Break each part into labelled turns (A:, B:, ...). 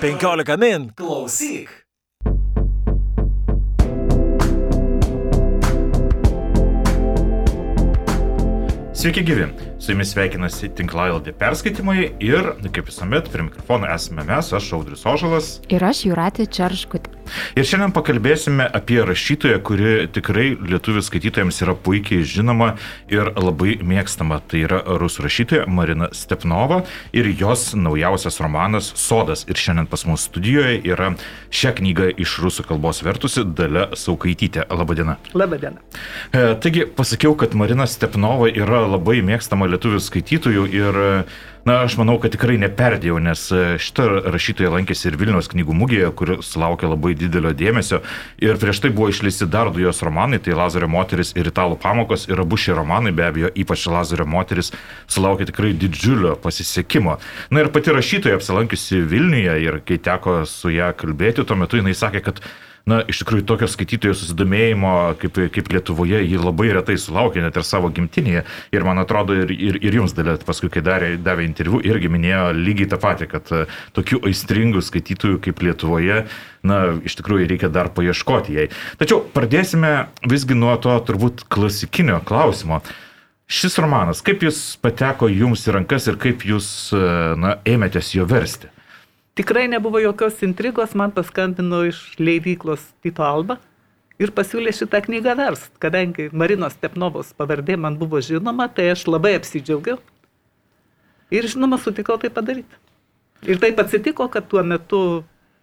A: 15 min klausyk.
B: Sveiki gyvi, su jumis sveikinasi tinklalaidė perskaitimai ir, kaip visuomet, prie mikrofono esame mes, aš Audrius Ožalas.
C: Ir aš Juratė Čarškutė.
B: Ir šiandien pakalbėsime apie rašytoją, kuri tikrai lietuvių skaitytojams yra puikiai žinoma ir labai mėgstama. Tai yra rusų rašytoja Marina Stepnova ir jos naujausias romanas Sodas. Ir šiandien pas mus studijoje yra šią knygą iš rusų kalbos vertusi Dalia Saukaitytė. Labadiena.
D: Labadiena.
B: E, taigi pasakiau, kad Marina Stepnova yra labai mėgstama lietuvių skaitytojų ir Na, aš manau, kad tikrai neperdėjau, nes šitą rašytoją lankėsi ir Vilniaus knygų mugėje, kur sulaukė labai didelio dėmesio. Ir prieš tai buvo išleisti dar du jos romanai, tai Lazario moteris ir Italų pamokos. Ir abu šie romanai, be abejo, ypač Lazario moteris, sulaukė tikrai didžiulio pasisekimo. Na ir pati rašytoja apsilankiusi Vilniuje ir kai teko su ją kalbėti, tuo metu jinai sakė, kad na, iš tikrųjų tokio skaitytojų susidomėjimo kaip, kaip Lietuvoje jį labai retai sulaukia, net ir savo gimtinėje. Ir man atrodo, ir, ir, ir jums dalėt, paskui, kai darė, davė interviu, irgi minėjo lygiai tą patį, kad e, tokių aistringų skaitytojų kaip Lietuvoje, na, iš tikrųjų reikia dar paieškoti jai. Tačiau pradėsime visgi nuo to turbūt klasikinio klausimo. Šis romanas, kaip jis pateko jums į rankas ir kaip jūs, e, na, ėmėtės jo versti?
D: Tikrai nebuvo jokios intrigos, man paskambino iš leidyklos Tito Alba ir pasiūlė šitą knygą verst. Kadangi Marinos Stepnovos pavardė man buvo žinoma, tai aš labai apsidžiaugiau. Ir žinoma, sutikau tai padaryti. Ir taip atsitiko, kad tuo metu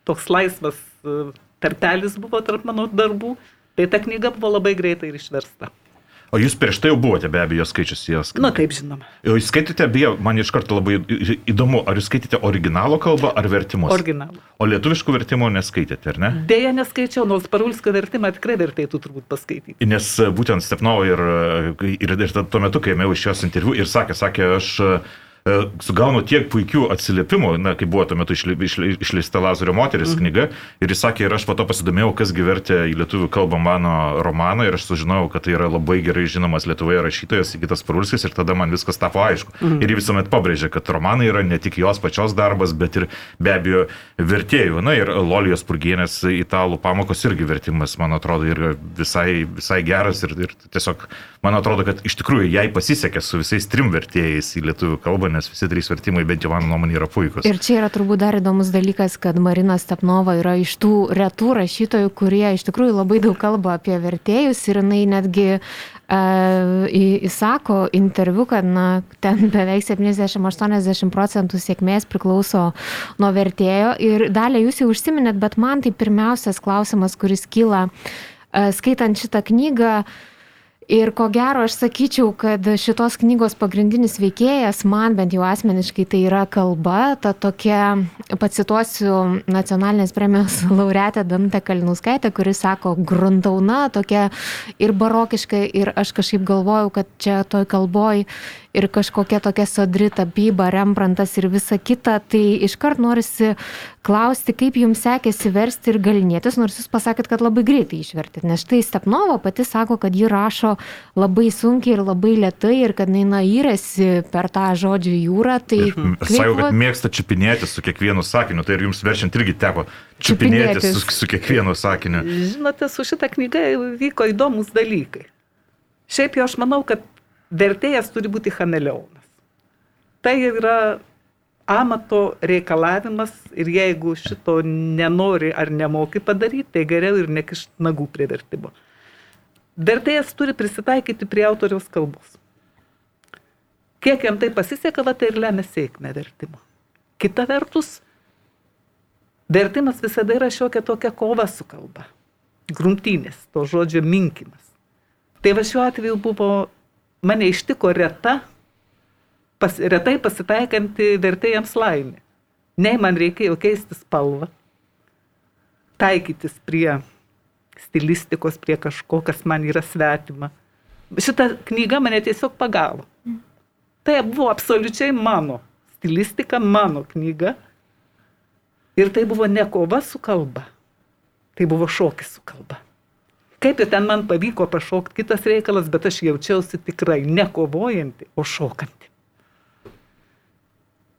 D: toks laisvas e, tarpelis buvo tarp mano darbų, tai ta knyga buvo labai greitai ir išversta.
B: O jūs prieš tai jau buvote be abejo skaičius jas.
D: Na taip, žinoma.
B: Jūs skaitėte, beje, man iš karto labai įdomu, ar jūs skaitėte originalo kalbą ar vertimus?
D: Originalą.
B: O lietuviškų vertimų neskaitėte, ar ne?
D: Deja, neskaičiau, nors parulskio vertimą tikrai vertėtų turbūt paskaityti.
B: Nes e, būtent Stepnovo ir, e, ir, ir tuo metu, kai ėmiau iš jos interviu ir sakė, sakė, aš sugaunu tiek puikių atsiliepimų, na, kai buvo tuo metu išleista Lazario moteris mm. knyga, ir jis sakė, ir aš po to pasidomėjau, kas gyvertė į lietuvių kalbą mano romaną, ir aš sužinojau, kad tai yra labai gerai žinomas Lietuvoje rašytojas Sigitas Parulskis, ir tada man viskas tapo aišku. Mm. Ir jis visuomet pabrėžė, kad romanai yra ne tik jos pačios darbas, bet ir be abejo vertėjų. Na ir Lolijos Purgienės italų pamokos irgi vertimas, man atrodo, yra visai, visai geras ir, ir tiesiog, man atrodo, kad iš tikrųjų jai pasisekė su visais trim vertėjais į lietuvių kalbą nes visi trys vertimai, bent jau mano nuomonė, yra puikus.
C: Ir čia yra turbūt dar įdomus dalykas, kad Marina Stepnova yra iš tų retų rašytojų, kurie iš tikrųjų labai daug kalba apie vertėjus ir jinai netgi įsako interviu, kad na, ten beveik 70-80 procentų sėkmės priklauso nuo vertėjo. Ir dalį jūs jau užsiminėt, bet man tai pirmiausias klausimas, kuris kyla skaitant šitą knygą, Ir ko gero, aš sakyčiau, kad šitos knygos pagrindinis veikėjas, man bent jau asmeniškai, tai yra kalba, ta tokia, pacituosiu nacionalinės premijos laureatę Dantę Kalinauskaitę, kuris sako, gruntauna, tokia ir barokiška, ir aš kažkaip galvojau, kad čia toj kalboj ir kažkokia tokia sodri tapyba, Rembrandtas ir visa kita, tai iškart norisi klausti, kaip jums sekėsi versti ir galinėtis, nors jūs pasakėt, kad labai greitai išvertėt, nes štai Stepnova pati sako, kad ji rašo labai sunkiai ir labai lietai ir kad jinai įrėsi per tą žodžių jūrą. Tai
B: Sakau, kad mėgsta čiupinėti su kiekvienu sakiniu, tai ir jums verčiant irgi teko čiupinėti su, su kiekvienu sakiniu.
D: Žinote, su šitą knygą vyko įdomus dalykai. Šiaip jau aš manau, kad vertėjas turi būti chameleonas. Tai yra amato reikalavimas ir jeigu šito nenori ar nemoki padaryti, tai geriau ir nekišt nagų prie vertimo. Vertėjas turi prisitaikyti prie autoriaus kalbos. Kiek jam tai pasiseka, tai ir lemia sėkmę vertimo. Kita vertus, vertimas visada yra šiokia tokia kova su kalba. Grumtynės, to žodžio minkimas. Tai va šiuo atveju buvo mane ištiko reta, pas, retai pasitaikanti vertėjams laimė. Nei man reikėjo keisti spalvą, taikytis prie stilistikos, prie kažko, kas man yra svetima. Šita knyga mane tiesiog pagavo. Tai buvo absoliučiai mano stilistika, mano knyga. Ir tai buvo ne kova su kalba, tai buvo šokis su kalba. Kaip ir ten man pavyko pašokti, kitas reikalas, bet aš jaučiausi tikrai ne kovojanti, o šokanti.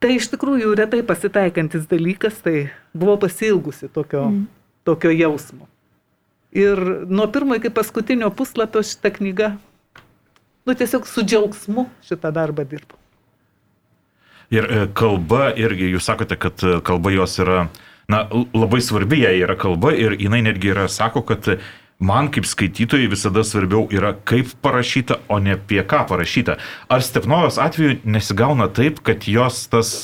D: Tai iš tikrųjų retai pasitaikantis dalykas, tai buvo pasilgusi tokio, mm. tokio jausmo. Ir nuo pirmo iki paskutinio puslapio šitą knygą, nu tiesiog su džiaugsmu šitą darbą dirbu.
B: Ir e, kalba irgi, jūs sakote, kad e, kalba jos yra, na, labai svarbi jai yra kalba ir jinai netgi yra, sako, kad man kaip skaitytojai visada svarbiau yra kaip parašyta, o ne apie ką parašyta. Ar Stepnovas atveju nesigauna taip, kad jos tas,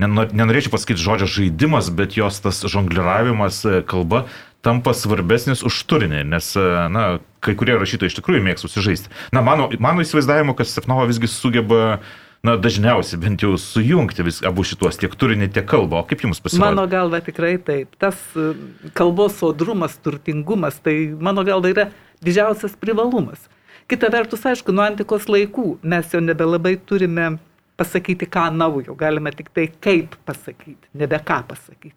B: nenorėčiau pasakyti žodžio žaidimas, bet jos tas žongliravimas e, kalba tampa svarbesnis už turinį, nes, na, kai kurie rašytojai iš tikrųjų mėgsta susižaisti. Na, mano, mano įsivaizdavimu, kad Stepnova visgi sugeba uh, na, dažniausiai bent jau sujungti vis, abu šitos tiek turinį, tiek kalbą. O kaip jums pasirodė?
D: Mano galva tikrai taip. Tas e, kalbos sodrumas, turtingumas, tai mano galva yra didžiausias privalumas. Kita vertus, aišku, nuo antikos laikų mes jau nebelabai turime pasakyti ką naujo, galime tik tai kaip pasakyti, nebe ką pasakyti.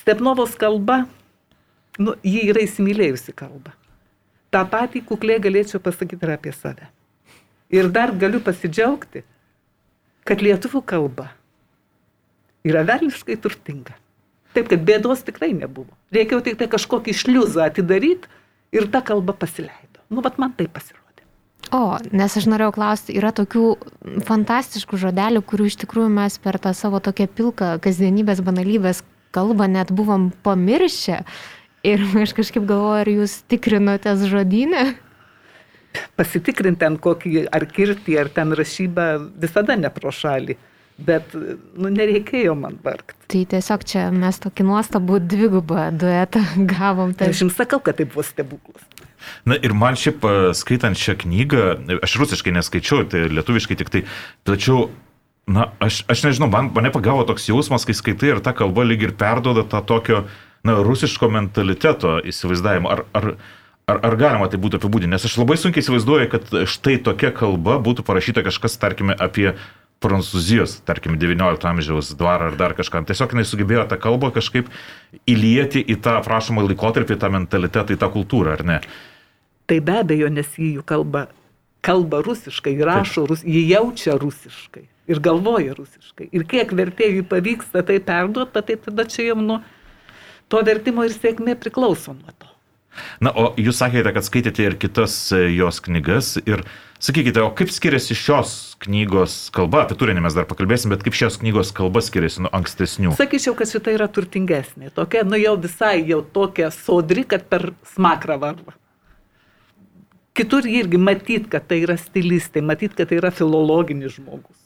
D: Stepnovos kalba, nu, ji yra įsimylėjusi kalba. Ta patį kuklė galėčiau pasakyti ir apie save. Ir dar galiu pasidžiaugti, kad lietuvių kalba yra velniškai turtinga. Taip, kad bėdos tikrai nebuvo. Reikėjo tik tai kažkokį šliuzą atidaryti ir ta kalba pasileido. Nu, bet man tai pasirodė.
C: O, nes aš norėjau klausti, yra tokių fantastiškų žodelių, kurių iš tikrųjų mes per tą savo tokią pilką kasdienybės banalybės kalbą net buvom pamiršę. Ir aš kažkaip galvoju, ar jūs tikrinotės žodynę?
D: Pasitikrinti ant kokį ar kirtį, ar ten rašybą visada ne pro šalį. Bet, nu, nereikėjo man vargti.
C: Tai tiesiog čia mes tokį nuostabų dvigubą duetą gavom.
D: Tai aš jums sakau, kad tai buvo stebuklas.
B: Na ir man šiaip skaitant šią knygą, aš rusiškai neskaičiau, tai lietuviškai tik tai, tačiau, na, aš, aš nežinau, man, mane pagavo toks jausmas, kai skaitai ir ta kalba lyg ir perdoda tą tokio, na, rusiško mentaliteto įsivaizdavimą. Ar, ar, Ar, ar galima tai būtų apibūdinti? Nes aš labai sunkiai įsivaizduoju, kad štai tokia kalba būtų parašyta kažkas, tarkime, apie Prancūzijos, tarkim, XIX amžiaus dvarą ar dar kažką. Tiesiog jinai sugebėjo tą kalbą kažkaip įlieti į tą aprašomą laikotarpį, tą mentalitetą, į tą kultūrą, ar ne?
D: Tai be abejo, nes jį jų kalba, kalba rusiškai, rašo, rus, jį jaučia rusiškai ir galvoja rusiškai. Ir kiek vertėjui pavyksta tai perduoti, tai tada čia jau nuo to vertimo ir sėkmė priklauso nuo to.
B: Na, o jūs sakėte, kad skaitėte ir kitas e, jos knygas ir sakykite, o kaip skiriasi šios knygos kalba, apie turinį mes dar pakalbėsim, bet kaip šios knygos kalba skiriasi nuo ankstesnių?
D: Sakyčiau, kad šita yra turtingesnė, tokia, nu jau visai jau tokia sodri, kad per smakrą varva. Kitur irgi matyt, kad tai yra stilistai, matyt, kad tai yra filologinis žmogus.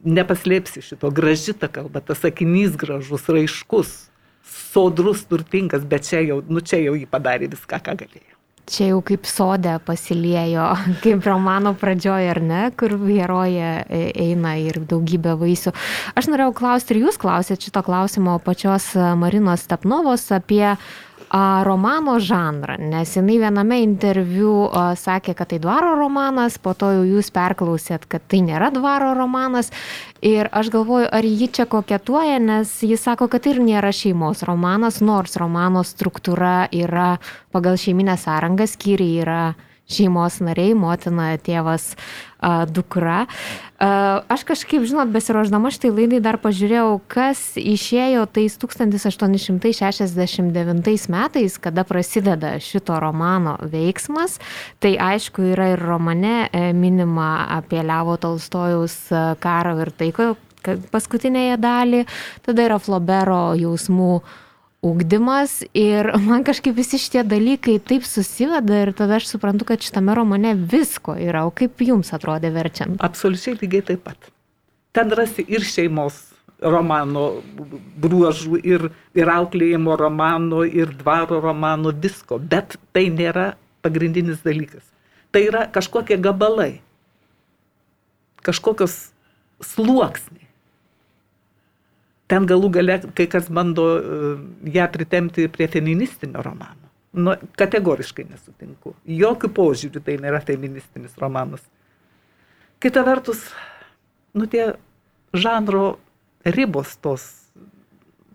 D: Nepaslėpsi šito, graži ta kalba, tas sakinys gražus, raiškus sodrus, turtingas, bet čia jau, nu čia jau jį padarė viską, ką galėjo.
C: Čia jau kaip sodė pasiliejo, kaip romano pradžioje, ar ne, kur heroje eina ir daugybė vaisių. Aš norėjau klausti, ir jūs klausėte šito klausimo pačios Marinos Stepnovos apie uh, romano žanrą, nes jinai viename interviu sakė, kad tai dvaro romanas, po to jau jūs perklausėt, kad tai nėra dvaro romanas. Ir aš galvoju, ar ji čia koketuoja, nes jis sako, kad ir nėra šeimos romanas, nors romano struktūra yra pagal šeiminę sąrangą, skyriai yra šeimos nariai, motina, tėvas, dukra. Aš kažkaip, žinot, besiroždama šitai laidai dar pažiūrėjau, kas išėjo tais 1869 metais, kada prasideda šito romano veiksmas. Tai aišku yra ir romane e, minima apie Levo Tolstojaus karą ir taiko paskutinėje dalį. Tada yra Flobero jausmų ugdymas ir man kažkaip visi šitie dalykai taip susiveda ir tada aš suprantu, kad šitame romane visko yra. O kaip jums atrodė verčiant?
D: Absoliučiai lygiai taip pat. Ten rasi ir šeimos romano bruožų, ir, ir auklėjimo romano, ir dvaro romano, visko, bet tai nėra pagrindinis dalykas. Tai yra kažkokie gabalai, kažkokios sluoksniai ten galų gale kai kas bando e, ją pritemti prie feministinio romano. Nu, kategoriškai nesutinku. Jokių požiūrių tai nėra feministinis romanas. Kita vertus, nu tie žanro ribos tos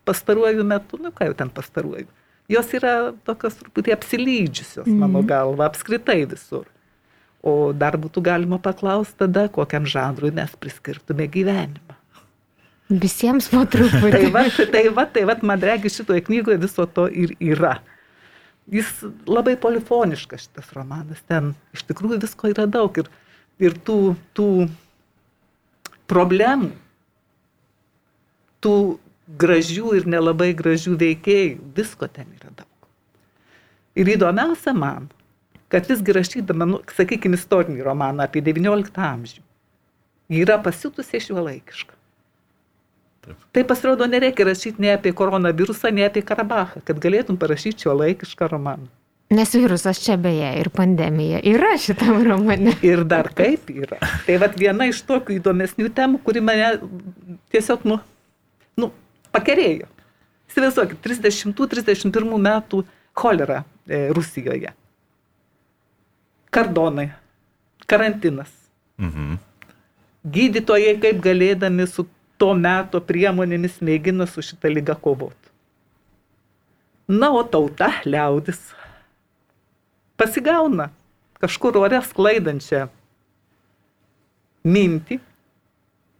D: pastaruoju metu, nu ką jau ten pastaruoju, jos yra tokios truputį apsilydžiusios, mano mhm. galva, apskritai visur. O dar būtų galima paklausti tada, kokiam žanrui mes priskirtume gyvenimą.
C: Visiems po truputį.
D: Tai va, tai va, tai va, man regi šitoje knygoje viso to ir yra. Jis labai polifoniškas šitas romanas, ten iš tikrųjų visko yra daug ir, ir tų, tų problemų, tų gražių ir nelabai gražių veikėjų, visko ten yra daug. Ir įdomiausia man, kad visgi rašydama, nu, sakykime, istorinį romaną apie XIX amžių, ji yra pasitusi šiuolaikiška. Tai pasirodo, nereikia rašyti ne apie koronavirusą, ne apie Karabachą, kad galėtum parašyti šiuolaikišką romaną.
C: Nes virusas čia beje ir pandemija yra šitam romane.
D: Ir dar kaip yra. Tai vat viena iš tokių įdomesnių temų, kuri mane tiesiog, nu, nu pakerėjo. Įsivaizduokit, 30-31 metų cholera e, Rusijoje. Kardonai, karantinas.
B: Mhm.
D: Gydytojai kaip galėdami su to meto priemonėmis mėgina su šitą lygą kovoti. Na, o tauta, liaudis, pasigauna kažkur ore sklaidančią mintį,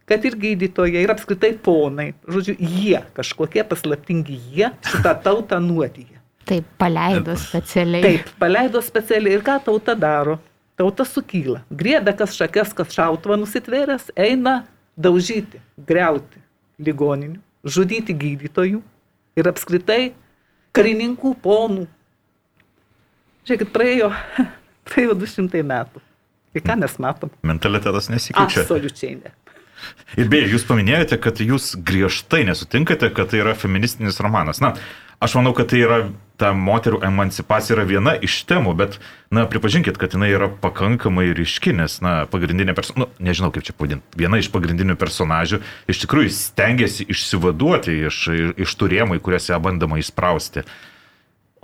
D: kad ir gydytojai, ir apskritai ponai, žodžiu, jie, kažkokie paslaptingi jie, šitą tautą nuodyje.
C: Taip, paleido specialiai.
D: Taip, paleido specialiai. Ir ką tauta daro? Tauta sukyla. Griebė kas šakės, kas šautuvą nusitvėręs, eina daužyti, greuti ligoninių, žudyti gydytojų ir apskritai karininkų ponų. Žiūrėkit, praėjo, praėjo 200 metų. Ir ką mes matom?
B: Mentalitetas nesikeičia.
D: Absoliučiai ne.
B: Ir beje, jūs paminėjote, kad jūs griežtai nesutinkate, kad tai yra feministinis romanas. Na, aš manau, kad tai yra ta moterų emancipacija yra viena iš temų, bet, na, pripažinkit, kad jinai yra pakankamai ryški, nes, na, pagrindinė personažė, nu, nežinau kaip čia pavadinti, viena iš pagrindinių personažių iš tikrųjų stengiasi išsivaduoti iš, iš turėmų, į kurias ją bandama įsprausti.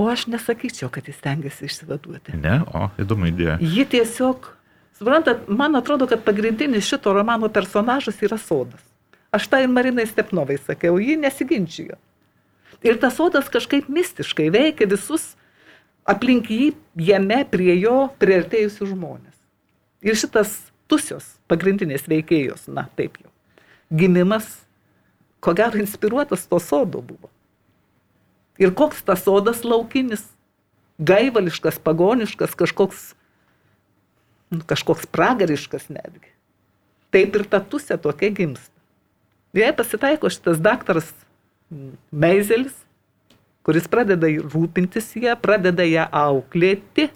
D: O aš nesakyčiau, kad jis stengiasi išsivaduoti.
B: Ne, o įdomu idėja.
D: Ji tiesiog, suprantat, man atrodo, kad pagrindinis šito romano personažas yra sodas. Aš tai Marinai Stepnovai sakiau, ji nesiginčijo. Ir tas sodas kažkaip mistiškai veikia visus aplink jį, jame prie jo priartėjusius žmonės. Ir šitas tusios pagrindinės veikėjos, na taip jau, gimimas, ko gero, inspiruotas to sodo buvo. Ir koks tas sodas laukinis, gaivališkas, pagoniškas, kažkoks, nu, kažkoks pragariškas netgi. Taip ir ta tusė tokia gimsta. Jei pasitaiko šitas daktaras Meizelis, kuris pradeda rūpintis ją, pradeda ją auklėti.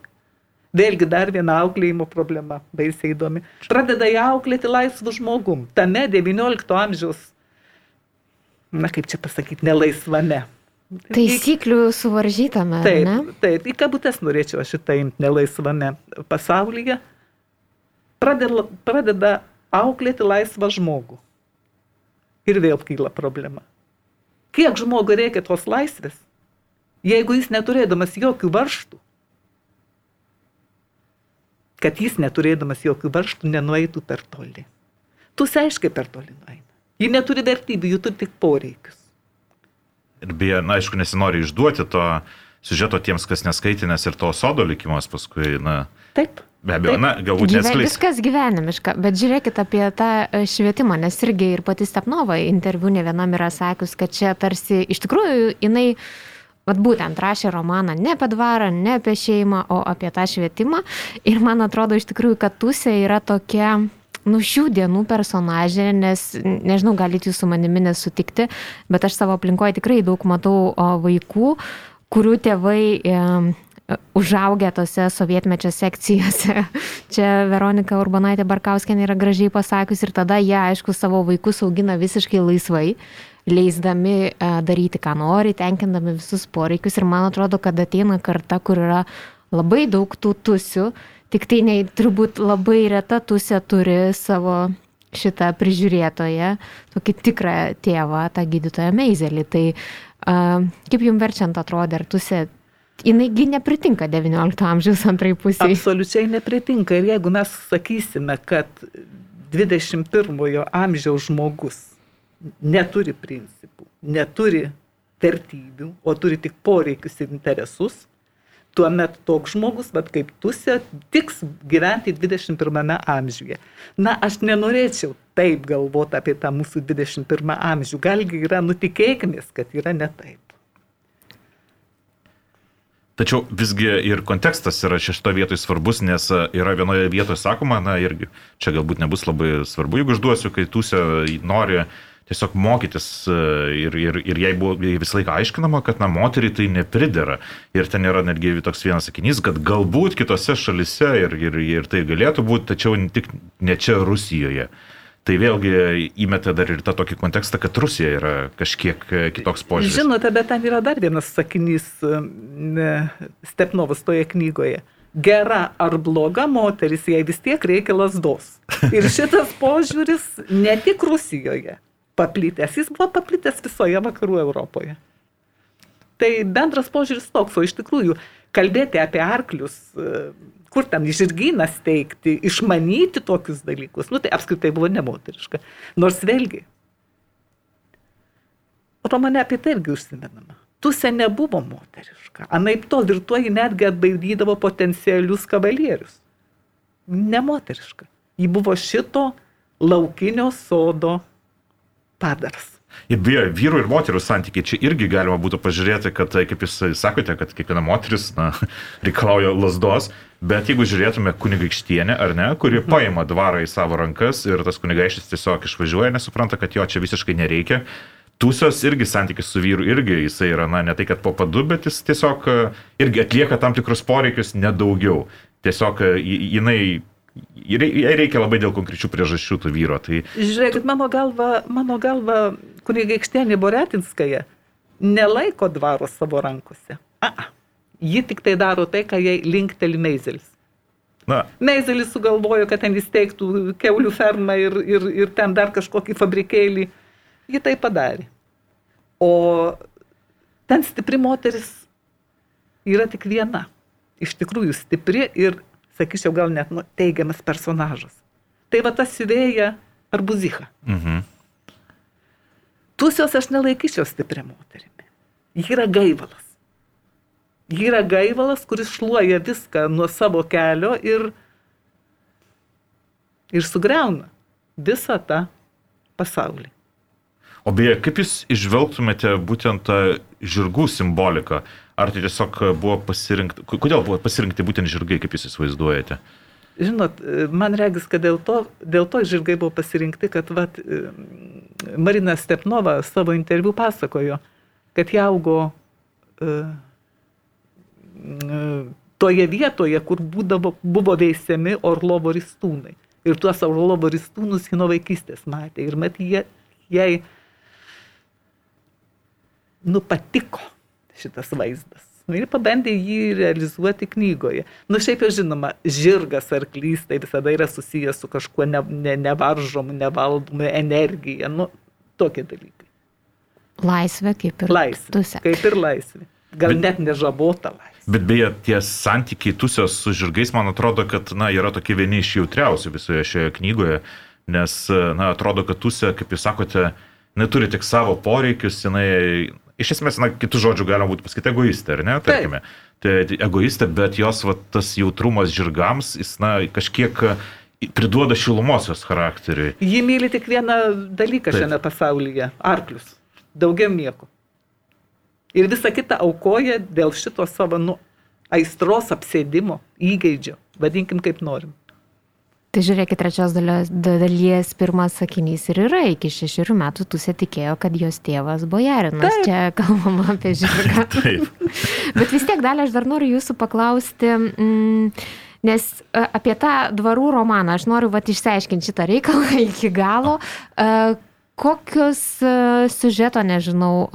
D: Vėlgi dar viena auklėjimo problema, baisiai įdomi. Pradeda ją auklėti laisvų žmogum. Tame XIX amžiaus, na kaip čia pasakyti, nelaisvame.
C: Taisyklių suvaržytame.
D: Taip,
C: ne?
D: taip, į kabutes norėčiau šitą imti nelaisvame pasaulyje. Pradeda, pradeda auklėti laisvą žmogų. Ir vėl kyla problema. Kiek žmogui reikia tos laisvės, jeigu jis neturėdamas jokių varštų, kad jis neturėdamas jokių varštų nenueitų per toli. Tu aiškiai per toli nueina. Ji neturi vertybių, jų turi tik poreikius.
B: Ir beje, na, aišku, nesinori išduoti to siužeto tiems, kas neskaitė, nes ir to sodo likimas paskui, na,
D: Taip.
B: Be abejo,
D: Taip.
B: na, galbūt neskleis.
C: viskas gyvenimiška, bet žiūrėkit apie tą e, švietimą, nes irgi ir pati Stepnova interviu ne vienam yra sakius, kad čia tarsi iš tikrųjų jinai, vad būtent rašė romaną ne apie dvarą, ne apie šeimą, o apie tą švietimą. Ir man atrodo iš tikrųjų, kad Tusė yra tokia nu, šių dienų personažė, nes nežinau, galite jūs su manimi nesutikti, bet aš savo aplinkoje tikrai daug matau vaikų, kurių tėvai užaugę tose sovietmečio sekcijose. Čia Veronika Urbanaitė Barkauskenė yra gražiai pasakius ir tada jie, aišku, savo vaikus augina visiškai laisvai, leisdami e, daryti, ką nori, tenkindami visus poreikius ir man atrodo, kad ateina karta, kur yra labai daug tų tusių, tik tai ne, turbūt labai reta tusė turi savo šitą prižiūrėtoją, tokį tikrą tėvą, tą gydytoją Meizelį. Tai uh, kaip jums verčiant atrodė, ar tusė, jinaigi nepritinka XIX amžiaus antrai pusiai?
D: Absoliučiai nepritinka. Ir jeigu mes sakysime, kad 21 amžiaus žmogus neturi principų, neturi vertybių, o turi tik poreikius ir interesus, tuomet toks žmogus, bet kaip Tusė, tiks gyventi 21 amžiuje. Na, aš nenorėčiau taip galvoti apie tą mūsų 21 amžių. Galgi yra, nutikėkimės, kad yra ne taip.
B: Tačiau visgi ir kontekstas yra šešto vietoje svarbus, nes e, yra vienoje vietoje sakoma, na irgi čia galbūt nebus labai svarbu, jeigu užduosiu, kai Tusė nori tiesiog mokytis e, ir, ir, ir jai buvo visą laiką aiškinama, kad na moteriai tai nepridera. Ir ten yra netgi toks vienas sakinys, kad galbūt kitose šalise ir, ir, ir tai galėtų būti, tačiau tik ne čia Rusijoje. Tai vėlgi įmetė dar ir tą tokį kontekstą, kad Rusija yra kažkiek e, kitoks požiūris.
D: Žinote, bet ten yra dar vienas sakinys e, Stepnovas toje knygoje. Gera ar bloga moteris, jai vis tiek reikia lasdos. Ir šitas požiūris ne tik Rusijoje paplitęs, jis buvo paplitęs visoje vakarų Europoje. Tai bendras požiūris toks, o iš tikrųjų kalbėti apie arklius e, kur ten žirgyną steigti, išmanyti tokius dalykus. Nu, tai apskritai buvo nemoteriška. Nors vėlgi, romane apie tai irgi užsimenama. Tusė nebuvo moteriška. Anaip tol ir tuo ji netgi atbaidydavo potencialius kavalierius. Nemoteriška. Ji buvo šito laukinio sodo padaras.
B: Vyrų ir moterų santykiai čia irgi galima būtų pažiūrėti, kad, kaip jūs sakote, kad kiekviena moteris na, reikalauja lasdos, bet jeigu žiūrėtume kunigaikštienę, ar ne, kuri mhm. paima dvarą į savo rankas ir tas kunigaikštis tiesiog išvažiuoja, nesupranta, kad jo čia visiškai nereikia. Tūsios irgi santykis su vyru, irgi jisai yra, na, ne tai, kad po padu, bet jis tiesiog e, irgi atlieka tam tikrus poreikius, nedaugiau. Tiesiog e, jinai reikia labai dėl konkrečių priežasčių tų vyro. Tai...
D: Žiūrėkit, mano galva, mano galva kunigaikštienė Boretinskaja nelaiko dvaro savo rankose. A, -a. ji tik tai daro tai, ką jai linkteli Meizelis. Na. Meizelis sugalvojo, kad ten įsteigtų keulių fermą ir, ir, ir ten dar kažkokį fabrikėlį. Ji tai padarė. O ten stipri moteris yra tik viena. Iš tikrųjų stipri ir sakyčiau, gal net nu, teigiamas personažas. Tai va tas siuvėja arbuzicha. Mhm. Tusios aš nelaikyčiau stiprią moterimi. Ji yra gaivalas. Ji yra gaivalas, kuris šluoja viską nuo savo kelio ir, ir sugriauna visą tą pasaulį.
B: O beje, kaip jūs išvelgtumėte būtent tą žirgų simboliką? Ar tai tiesiog buvo pasirinkti, kodėl buvo pasirinkti būtent žirgai, kaip jūs įsivaizduojate?
D: Žinot, man regis, kad dėl to, dėl to žirgai buvo pasirinkti, kad vat, Marina Stepnova savo interviu pasakojo, kad jie augo uh, toje vietoje, kur būdavo, buvo veisiami orlovo ristūnai. Ir tuos orlovo ristūnus ji nuo vaikystės matė. Ir mat jie, jai, nu, patiko šitas vaizdas. Nu, ir pabandė jį realizuoti knygoje. Nu, šiaip jau žinoma, žirgas arklys tai visada yra susijęs su kažkuo ne, ne, nevaržomu, nevaldomu, energija, nu, tokie dalykai.
C: Laisvė kaip ir
D: laisvė. Tuse. Kaip ir laisvė. Gal bet, net nežabota laisvė.
B: Bet beje, tie santykiai tusios su žirgais, man atrodo, kad na, yra tokie vieni iš jautriausių visoje šioje knygoje, nes, na, atrodo, kad tusė, kaip jūs sakote, neturi tik savo poreikius, jinai iš esmės, na, kitų žodžių galima būtų pasakyti egoistė, ar ne, tarkime. Tai egoistė, bet jos va, tas jautrumas žirgams, jis, na, kažkiek priduoda šilumosios charakteriui.
D: Ji myli tik vieną dalyką Taip. šiame pasaulyje - arklius. Daugiau nieko. Ir visą kitą aukoja dėl šito savo nu, aistros apsėdimo, įgeidžio, vadinkim kaip norim.
C: Tai žiūrėkit, trečios dalies, dalies pirmas sakinys ir yra, iki šešių metų tu tikėjo, kad jos tėvas bojarinas. Taip. Čia kalbama apie žirgą. Taip. Bet vis tiek dalį aš dar noriu jūsų paklausti. Mm, Nes apie tą dvarų romaną aš noriu vat, išsiaiškinti šitą reikalą iki galo. Kokius siužeto, nežinau,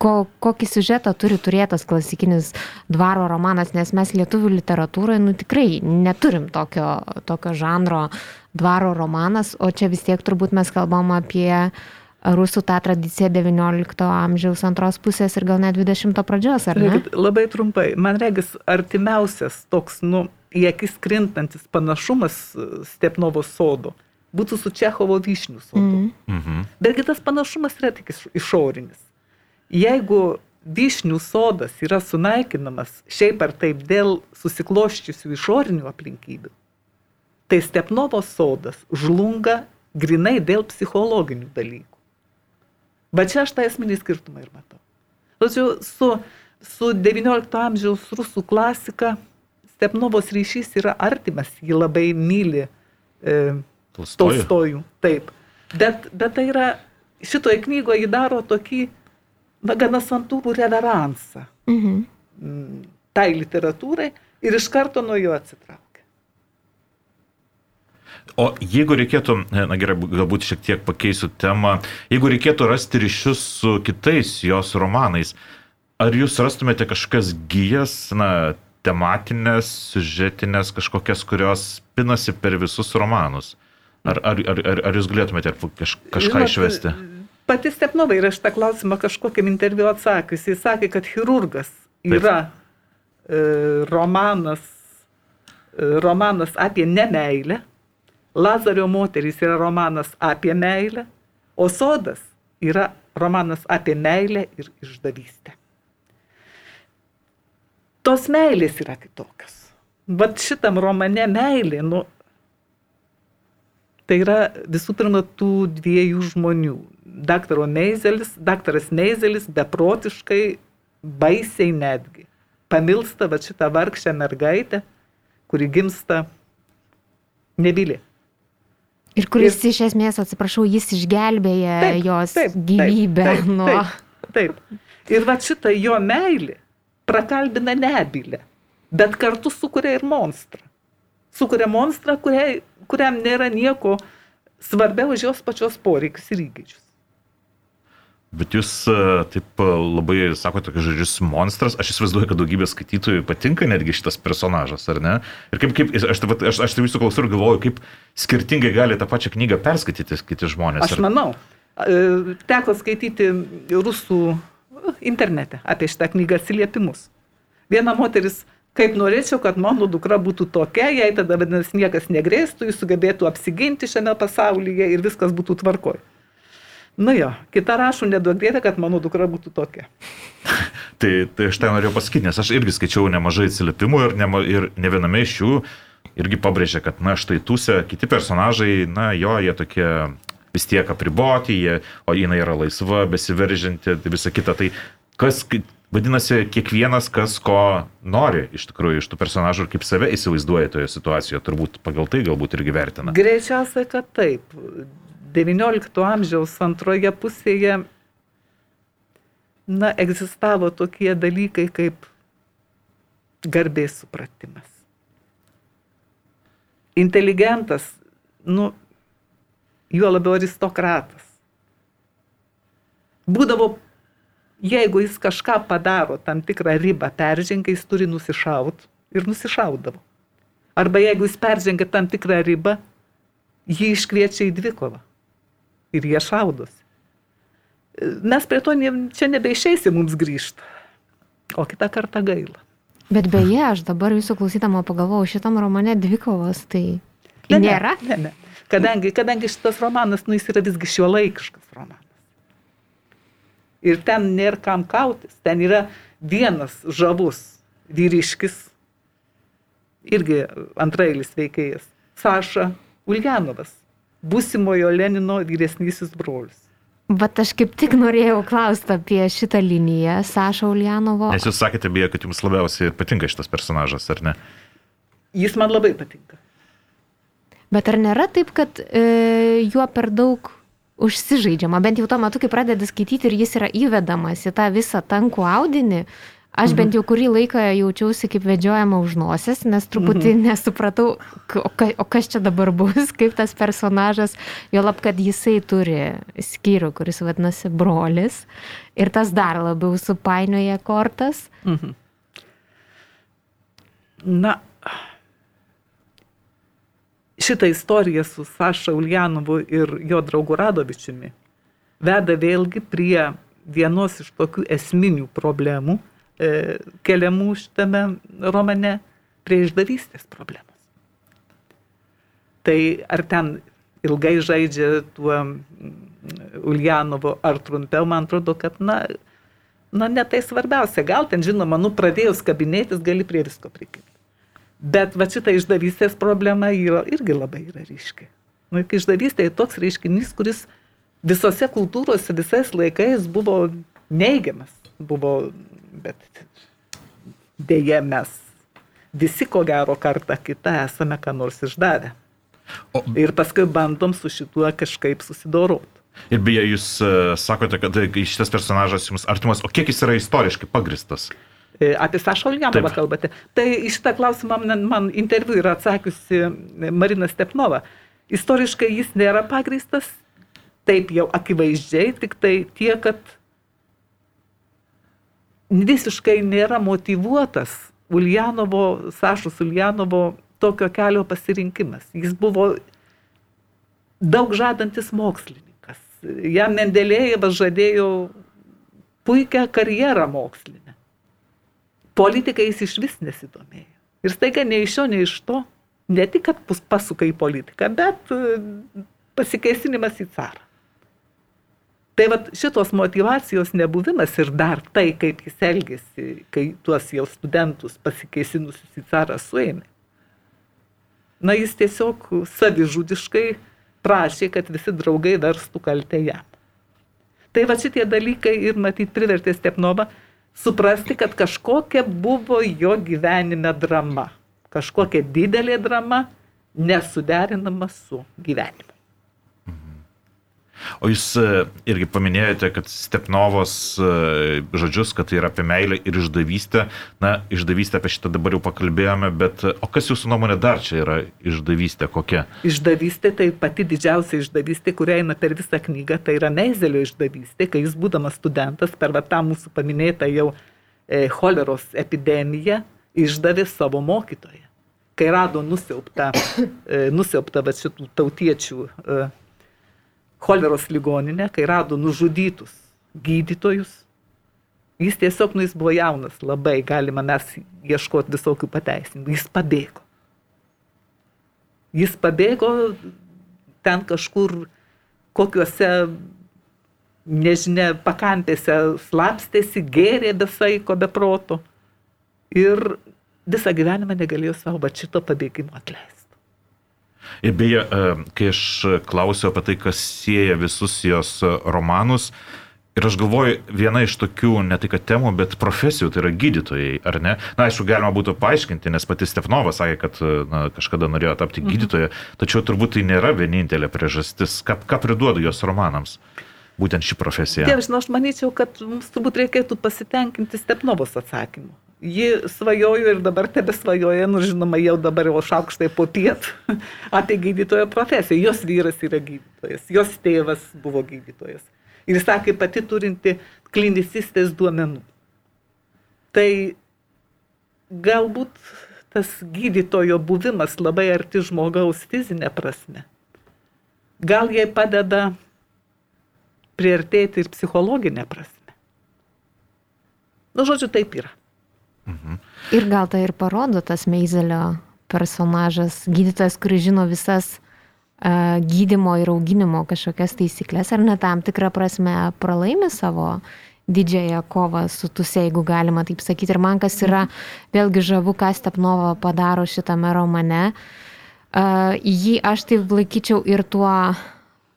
C: ko, kokį siužetą turi turėtas klasikinis dvaro romanas, nes mes lietuvių literatūroje nu, tikrai neturim tokio, tokio žanro dvaro romanas, o čia vis tiek turbūt mes kalbam apie rusų tą tradiciją XIX amžiaus antros pusės ir gal net XX pradžios, ar ne?
D: Labai trumpai, man regis artimiausias toks, nu, į akis krintantis panašumas Stepnovo sodo būtų su Čechovo vyšnių sodu. Mm -hmm. Betgi tas panašumas yra tik išorinis. Jeigu vyšnių sodas yra sunaikinamas šiaip ar taip dėl susikloščiusių išorinių aplinkybių, tai Stepnovo sodas žlunga grinai dėl psichologinių dalykų. Bet čia aš tą esminį skirtumą ir matau. Žodžiu, su, su XIX amžiaus rusų klasika Stepnovos ryšys yra artimas, jį labai myli e,
B: Tolstojų.
D: Taip. Bet, bet tai yra, šitoje knygoje jį daro tokį, gana santūrų reveransą
C: Mhm.
D: mm, tai literatūrai ir iš karto nuo jo atsitraukia.
B: O jeigu reikėtų, na gerai, galbūt šiek tiek pakeisiu temą, jeigu reikėtų rasti ryšius su kitais jos romanais, ar jūs rastumėte kažkokias gyjas, na, tematinės, siužetinės, kažkokias, kurios pinasi per visus romanus? Ar, ar, ar, ar, jūs galėtumėte kaž, kažką
D: Žinot,
B: išvesti?
D: Pati Stepnova yra šitą klausimą kažkokiam interviu atsakys. Jis sakė, kad chirurgas yra e, romanas, e, romanas apie nemailę, Lazario moterys yra romanas apie meilę, o sodas yra romanas apie meilę ir išdavystę. Tos meilės yra kitokios. Vat šitam romane meilė, nu, tai yra visų pirma tų dviejų žmonių. Daktaro Meizelis, daktaras Meizelis beprotiškai, baisiai netgi, pamilsta va šitą vargšę mergaitę, kuri gimsta nebylė.
C: Ir kuris iš esmės, atsiprašau, jis išgelbėja
D: Taip,
C: jos
D: taip, taip,
C: gyvybę
D: taip,
C: nuo...
D: Taip, taip. Ir va šitą jo meilį prakalbina nebylę, bet kartu sukuria ir monstrą. Sukuria monstrą, kuriai, kuriam nėra nieko svarbiau už jos pačios poreikius ir įgūdžius.
B: Bet jūs e, taip e, labai sakote tokius žodžius monstras, aš įsivaizduoju, kad daugybė skaitytojų patinka netgi šitas personažas, ar ne? Ir kaip, kaip aš, taip, aš, aš tai jūsų klausau ir galvoju, kaip skirtingai gali tą pačią knygą perskaityti kiti žmonės.
D: Aš
B: ar...
D: manau, e, teko skaityti rusų internete apie šitą knygą atsiliepimus. Viena moteris, kaip norėčiau, kad mano dukra būtų tokia, jai tada vadinasi niekas negrėstų, jis sugebėtų apsiginti šiame pasaulyje ir viskas būtų tvarkoj. Nu jo, kita rašo, neduok dievė, kad mano dukra būtų tokia.
B: Tai, tai aš tai norėjau pasakyti, nes aš irgi skaičiau nemažai atsiliepimų ir, nema, ir ne viename iš jų irgi pabrėžė, kad, na, štai tūse, kiti personažai, na, jo, jie tokie vis tiek apriboti, jie, o jinai yra laisva, besiveržinti, tai visa kita. Tai kas, vadinasi, kiekvienas, kas ko nori iš tikrųjų iš tų personažų ir kaip save įsivaizduoja toje situacijoje, turbūt pagal tai galbūt irgi vertina.
D: Greičiausiai, kad taip. XIX amžiaus antroje pusėje, na, egzistavo tokie dalykai kaip garbės supratimas. Inteligentas, nu, juo labiau aristokratas. Būdavo, jeigu jis kažką padaro, tam tikrą ribą peržengia, jis turi nusišaut ir nusišaudavo. Arba jeigu jis peržengia tam tikrą ribą, jį iškviečia į dvikovą ir jie šaudosi. Mes prie to ne, čia nebeišeisi mums grįžti, o kitą kartą gaila.
C: Bet beje, aš dabar jūsų klausydama pagalvojau, šitam romane dvikovos, tai
D: Ne, ne,
C: nėra.
D: Ne, ne. Kadangi, kadangi šitas romanas, nu, jis yra visgi šiuolaikiškas romanas. Ir ten nėra kam kautis, ten yra vienas žavus vyriškis, irgi antrailis veikėjas, Saša Uljanovas, būsimojo Lenino vyresnysis brolis.
C: Bet aš kaip tik norėjau klausti apie šitą liniją Sašo Ulianovo.
B: Nes jūs sakėte, beje, kad jums labiausiai patinka šitas personažas, ar ne?
D: Jis man labai patinka.
C: Bet ar nėra taip, kad e, juo per daug užsižaidžiama, bent jau tuo metu, kai pradedi skaityti ir jis yra įvedamas į tą visą tankų audinį, aš bent jau kurį laiką jaučiausi kaip vedžiojama už nosies, nes truputį nesupratau, k- o, ka, o kas čia dabar bus, kaip tas personažas, jo lab, kad jisai turi skyrių, kuris vadinasi brolis ir tas dar labiau supainioja kortas.
D: Mhm. Na, šitą istoriją su Saša Uljanovu ir jo draugu Radovičiumi veda vėlgi prie vienos iš tokių esminių problemų keliamų šitame romane, prie išdavystės problemos. Tai ar ten ilgai žaidžia tuo Uljanovo, ar trumpiau, man atrodo, kad, na, na, ne tai svarbiausia. Gal ten, žinoma, nu, pradėjus kabinėtis, gali prie visko prikipti. Bet va šita išdavystės problema yra, irgi labai yra ryški. Nu, išdavystė yra toks reiškinys, kuris visose kultūrose visais laikais buvo neigiamas. Buvo, bet dėje mes visi ko gero kartą kitą esame ką nors išdavę.
B: O-
D: Ir paskui bandom su šituo kažkaip susidoroti.
B: Ir beje, jūs e, sakote, kad e, šitas personažas jums artimas, o kiek jis yra istoriškai pagristas?
D: E, Apie Sašą Uljanovą kalbate. Tai iš šitą klausimą man, man interviu yra atsakiusi Marina Stepnova. Istoriškai jis nėra pagristas, taip jau akivaizdžiai, tik tai tiek, kad visiškai nėra motivuotas Uljanovo, Sašos Uljanovo tokio kelio pasirinkimas. Jis buvo daug žadantis mokslininkas. Jam Mendelėjevas žadėjo puikią karjerą mokslinę. Politikai jis iš vis nesidomėjo. Ir staiga nei iš šio, nei iš to, ne tik, kad pasuka į politiką, bet e, pasikeisinimas į carą. Tai vad šitos motivacijos nebuvimas ir dar tai, kaip jis elgėsi, kai tuos jau studentus pasikeisinusius į carą suėmė. Na, jis tiesiog savižudiškai prašė, kad visi draugai verstų kaltę jam. Tai va šitie dalykai ir matyt privertė Stepnovą suprasti, kad kažkokia buvo jo gyvenime drama. Kažkokia didelė drama, nesuderinama su gyvenimu.
B: O jūs e, irgi paminėjote, kad Stepnovos e, žodžius, kad tai yra apie meilę ir išdavystę. Na, išdavystę apie šitą dabar jau pakalbėjome, bet e, o kas jūsų nuomonė dar čia yra išdavystė kokia?
D: Išdavystė tai pati didžiausia išdavystė, kuria eina per visą knygą, tai yra Meizelio išdavystė, kai jis būdamas studentas per tą mūsų paminėtą jau e, choleros epidemiją išdavė savo mokytoją. Kai rado nusiauptą, e, nusiauptą va šitų tautiečių e, choleros ligoninę, kai rado nužudytus gydytojus, jis tiesiog, nu jis buvo jaunas, labai galima mes ieškoti visokių pateisinimų, jis pabėgo. Jis pabėgo ten kažkur kokiuose, nežinia, pakampėse slapstėsi, gėrė be saiko, be proto. Ir visą gyvenimą negalėjo savo šito pabėgimo atleisti.
B: Ir beje, e, kai aš klausiau apie tai, kas sieja visus jos e, romanus, ir aš galvoju, viena iš tokių, ne tik temų, bet profesijų, tai yra gydytojai, ar ne? Na, aišku, galima būtų paaiškinti, nes pati Stefnova sakė, kad e, na, kažkada norėjo tapti gydytoja, tačiau turbūt tai nėra vienintelė priežastis, ką, ką priduoda jos romanams. Būtent ši profesija.
D: Tėvas, žinau, aš manyčiau, kad mums turbūt reikėtų pasitenkinti Stepnovos atsakymu. Ji svajojo ir dabar tebe svajoja, nu žinoma, jau dabar jau šaukštai po piet apie gydytojo profesiją. Jos vyras yra gydytojas, jos tėvas buvo gydytojas. Ir sakė pati turinti klinicistės duomenų. Tai galbūt tas gydytojo buvimas labai arti žmogaus fizinė prasme. Gal jai padeda priartėti ir psichologinė prasme. Nu, žodžiu, taip yra.
C: Ir gal tai ir parodo tas Meizelio personažas, gydytojas, kuris žino visas uh, gydimo ir auginimo kažkokias taisyklės, ar ne tam tikrą prasme pralaimi savo didžiąją kovą su tuse, jeigu galima taip sakyti. Ir man kas yra vėlgi žavu, ką Stepnova padaro šitame romane. Uh, jį aš taip laikyčiau ir tuo uh,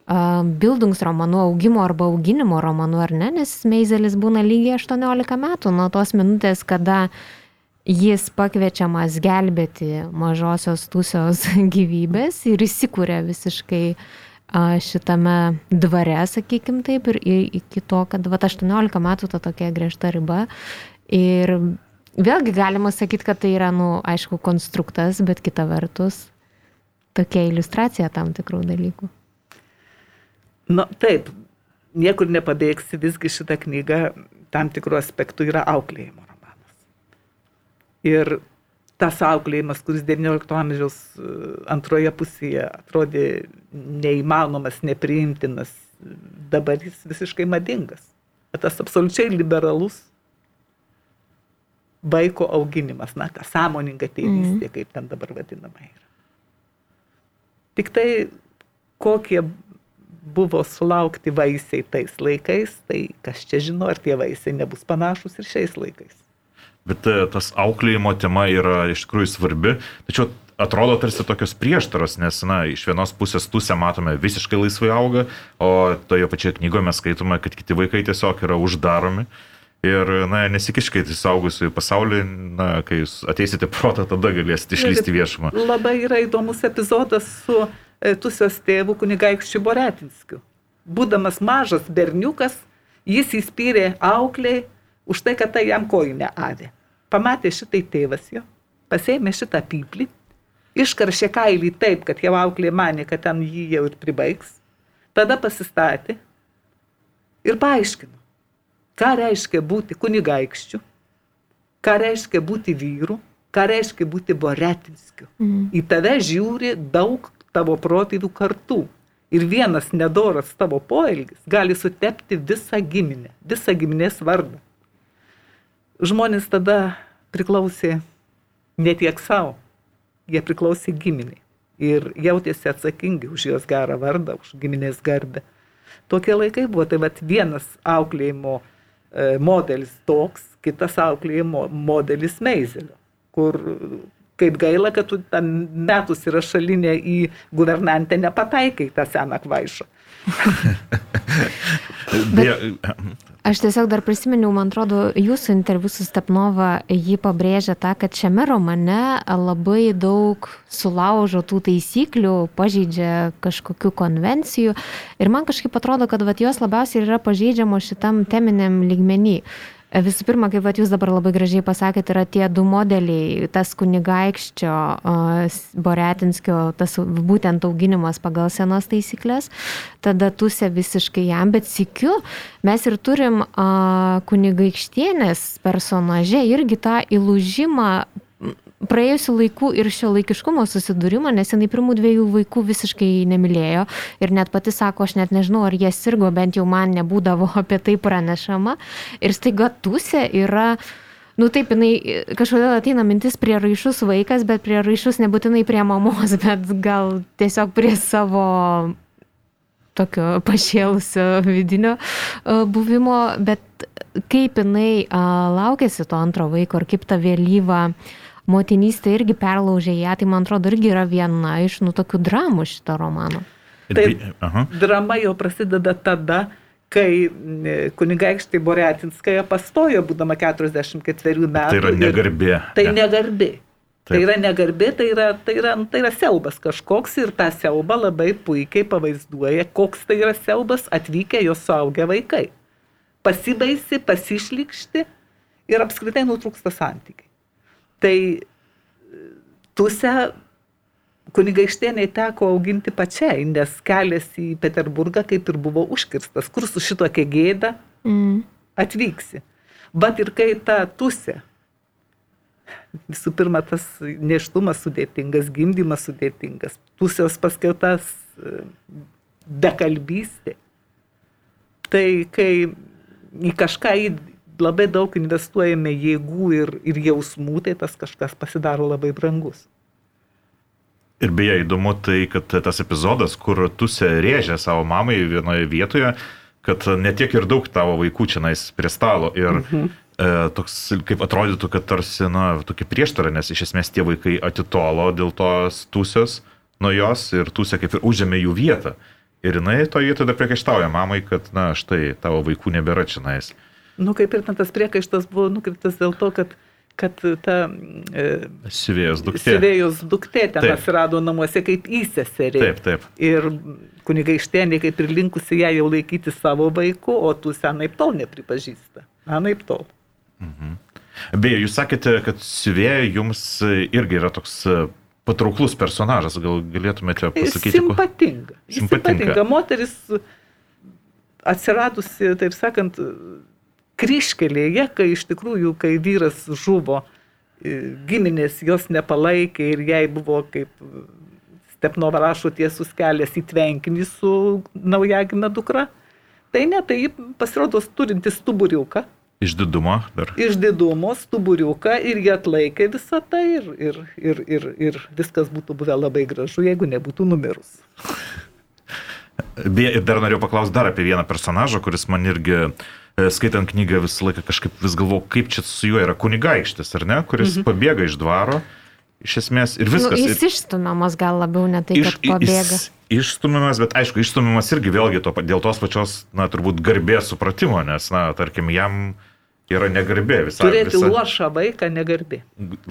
C: bildungsromanu, augimo arba auginimo romanu, ar ne, nes Meizelis būna lygiai 18 metų nuo tos minutės, kada jis pakviečiamas gelbėti mažosios tusios gyvybės ir įsikūrė visiškai šitame dvare, sakykim taip, ir iki to, kad va, 18 metų ta tokia griežta riba. Ir vėlgi galima sakyti, kad tai yra, nu, aišku, konstruktas, bet kita vertus tokia iliustracija tam tikrų dalykų.
D: Na, taip, niekur nepabėgsi, visgi šita knyga tam tikrų aspektų yra auklėjimo romanas. Ir tas auklėjimas, kuris XIX amžiaus e, antroje pusėje atrodė neįmanomas, nepriimtinas, dabar jis visiškai madingas. Tas absoliučiai liberalus vaiko auginimas, na, ta sąmoninga tėvystė, kaip ten dabar vadinama yra. Tik tai kokie buvo sulaukti vaisiai tais laikais, tai kas čia žino, ar tie vaisiai nebus panašus ir šiais laikais.
B: Bet e, tas auklėjimo tema yra iš tikrųjų svarbi, tačiau atrodo tarsi tokios prieštaros, nes, na, iš vienos pusės pusę matome visiškai laisvai auga, o toje pačioje knygoje mes skaitome, kad kiti vaikai tiesiog yra uždaromi. Ir, na, nesikiškite į saugusiųjų pasaulį, na, kai jūs ateisite protą, tada galėsite išlysti viešumą.
D: Labai yra įdomus epizodas su e, Tusios tėvu kunigaikščiu Boretinskiu. Būdamas mažas berniukas, jis įspyrė aukliai už tai, kad tai jam kojinę avė. Pamatė šitai tėvas jo, pasėmė šitą pyplį, iškaršė kailį taip, kad jau auklė manė, kad ten jį jau ir pribaigs. Tada pasistatė ir paaiškino, ką reiškia būti kunigaikščiu, ką reiškia būti vyru, ką reiškia būti boretinskiu.
C: Mhm.
D: Į tave žiūri daug tavo protėvių kartų. Ir vienas nedoras tavo poelgis gali sutepti visą giminę, visą giminės vardą. Žmonės tada priklausė ne tiek savo, jie priklausė giminiai. Ir jautėsi atsakingi už jos gerą vardą, už giminės garbę. Tokie laikai buvo, tai vad vienas auklėjimo e, modelis toks, kitas auklėjimo modelis Meizelio, kur kaip gaila, kad tu ten metus yra šalinė į guvernantę nepataikai tą seną kvaišą.
C: Aš tiesiog dar prisiminiau, man atrodo, jūsų interviu su Stepnova, ji pabrėžia tą, kad šiame romane labai daug sulaužo tų taisyklių, pažeidžia kažkokių konvencijų ir man kažkaip atrodo, kad vat, jos labiausiai yra pažeidžiamos šitam teminiam lygmenį. Visų pirma, kaip vat, jūs dabar labai gražiai pasakėte, yra tie du modeliai, tas kunigaikščio uh, Boretinskio, tas būtent auginimas pagal senas taisyklės, tada tusė visiškai jam, bet sikiu, mes ir turim uh, kunigaikštienės personaže irgi tą įlūžimą praėjusių laikų ir šio laikiškumo susidūrimą, nes jinai pirmų dviejų vaikų visiškai nemylėjo ir net pati sako, aš net nežinau, ar jie sirgo, bent jau man nebūdavo apie tai pranešama. Ir staiga tusė yra Nu taip, jinai kažkodėl ateina mintis prie raišus vaikas, bet prie raišus nebūtinai prie mamos, bet gal tiesiog prie savo tokio pašėlusio vidinio e, buvimo, bet kaip jinai laukėsi to antro vaiko ir kaip ta vėlyva motinystė irgi perlaužė ją, tai man atrodo irgi yra viena iš nu tokių dramų šito romano.
D: Taip.
B: aha.
D: Drama jau prasideda tada, kai e, kunigaikštė Boretinskaja pastojo, būdama 44 metų.
B: Tai yra negarbė.
D: Tai
B: Ne.
D: negarbė. Tai
B: Taip.
D: yra negarbė, tai yra, tai, yra, tai yra siaubas kažkoks ir tą siaubą labai puikiai pavaizduoja, koks tai yra siaubas atvykę jos suaugę vaikai. Pasibaisi, pasišlikšti ir apskritai nutrūksta santykiai. Tai e, tuose kunigaištieniai teko auginti pačiai, nes kelias į Peterburgą kaip ir buvo užkirstas, kur su šitokia gėda
C: Mm.
D: atvyksi. Bet ir kai ta tusė, visų pirma, tas neštumas sudėtingas, gimdymas sudėtingas, tusios paskirtas e, bekalbystė, tai kai į kažką labai daug investuojame jėgų ir, ir jausmų, tai tas kažkas pasidaro labai brangus.
B: Ir beje, įdomu tai, kad tas epizodas, kur Tusė rėžė savo mamai vienoje vietoje, kad netiek ir daug tavo vaikų čia nais prie stalo. Ir mhm. e, toks, kaip atrodytų, kad tarsi, na, tokia prieštara, nes iš esmės tie vaikai atitolo dėl tos Tusės nuo jos ir Tusė kaip ir užėmė jų vietą. Ir jinai to vietoje tada priekaištauja mamai, kad, na, štai, tavo vaikų nebėra čia nais.
D: Nu, kaip ir ten tas priekaištas buvo nukreiptas dėl to, kad, kad ta e,
B: Siuvėjos duktė.
D: Sivėjos duktė ten
B: Taip.
D: atsirado namuose kaip įseserė.
B: Taip, taip.
D: Ir kunigaištienė kaip ir linkusi ją jau laikyti savo vaiku, o tu senaip tol nepripažįsta. Anaip tol.
B: Beje, jūs sakėte, kad siuvėja jums irgi yra toks e, patrauklus personažas. Gal galėtumėte pasakyti, ko-
D: Simpatinga.
B: Simpatinga.
D: Simpatinga. Moteris atsiradusi, taip sakant, kryškelėje, kai iš tikrųjų, kai vyras žuvo, e, giminės jos nepalaikė ir jai buvo kaip Stepnova rašo tiesus kelias į tvenkinį su naujagime dukra. Tai ne, tai pasirodo turinti stuburiuką,
B: Išdidumo dar.
D: išdidumo stuburiuką ir jie atlaikė visą tai ir, ir, ir, ir, ir viskas būtų buvę labai gražu, jeigu nebūtų numirus.
B: Beje, ir dar norėjau paklausti dar apie vieną personažą, kuris man irgi, e, skaitant knygą, visą laiką kažkaip vis galvoju, kaip čia su juo yra kunigaikštis, ar ne, kuris mhm. pabėga iš dvaro. Iš esmės ir viskas.
C: Nu, jis išstumiamas gal labiau, ne tai, kad pabėga.
B: Iš, išstumiamas, bet aišku, išstumiamas irgi vėlgi to, dėl tos pačios, na, turbūt garbės supratimo, nes, na, tarkim, jam yra negarbė visai.
D: Turėti visa... luošą vaiką negarbė.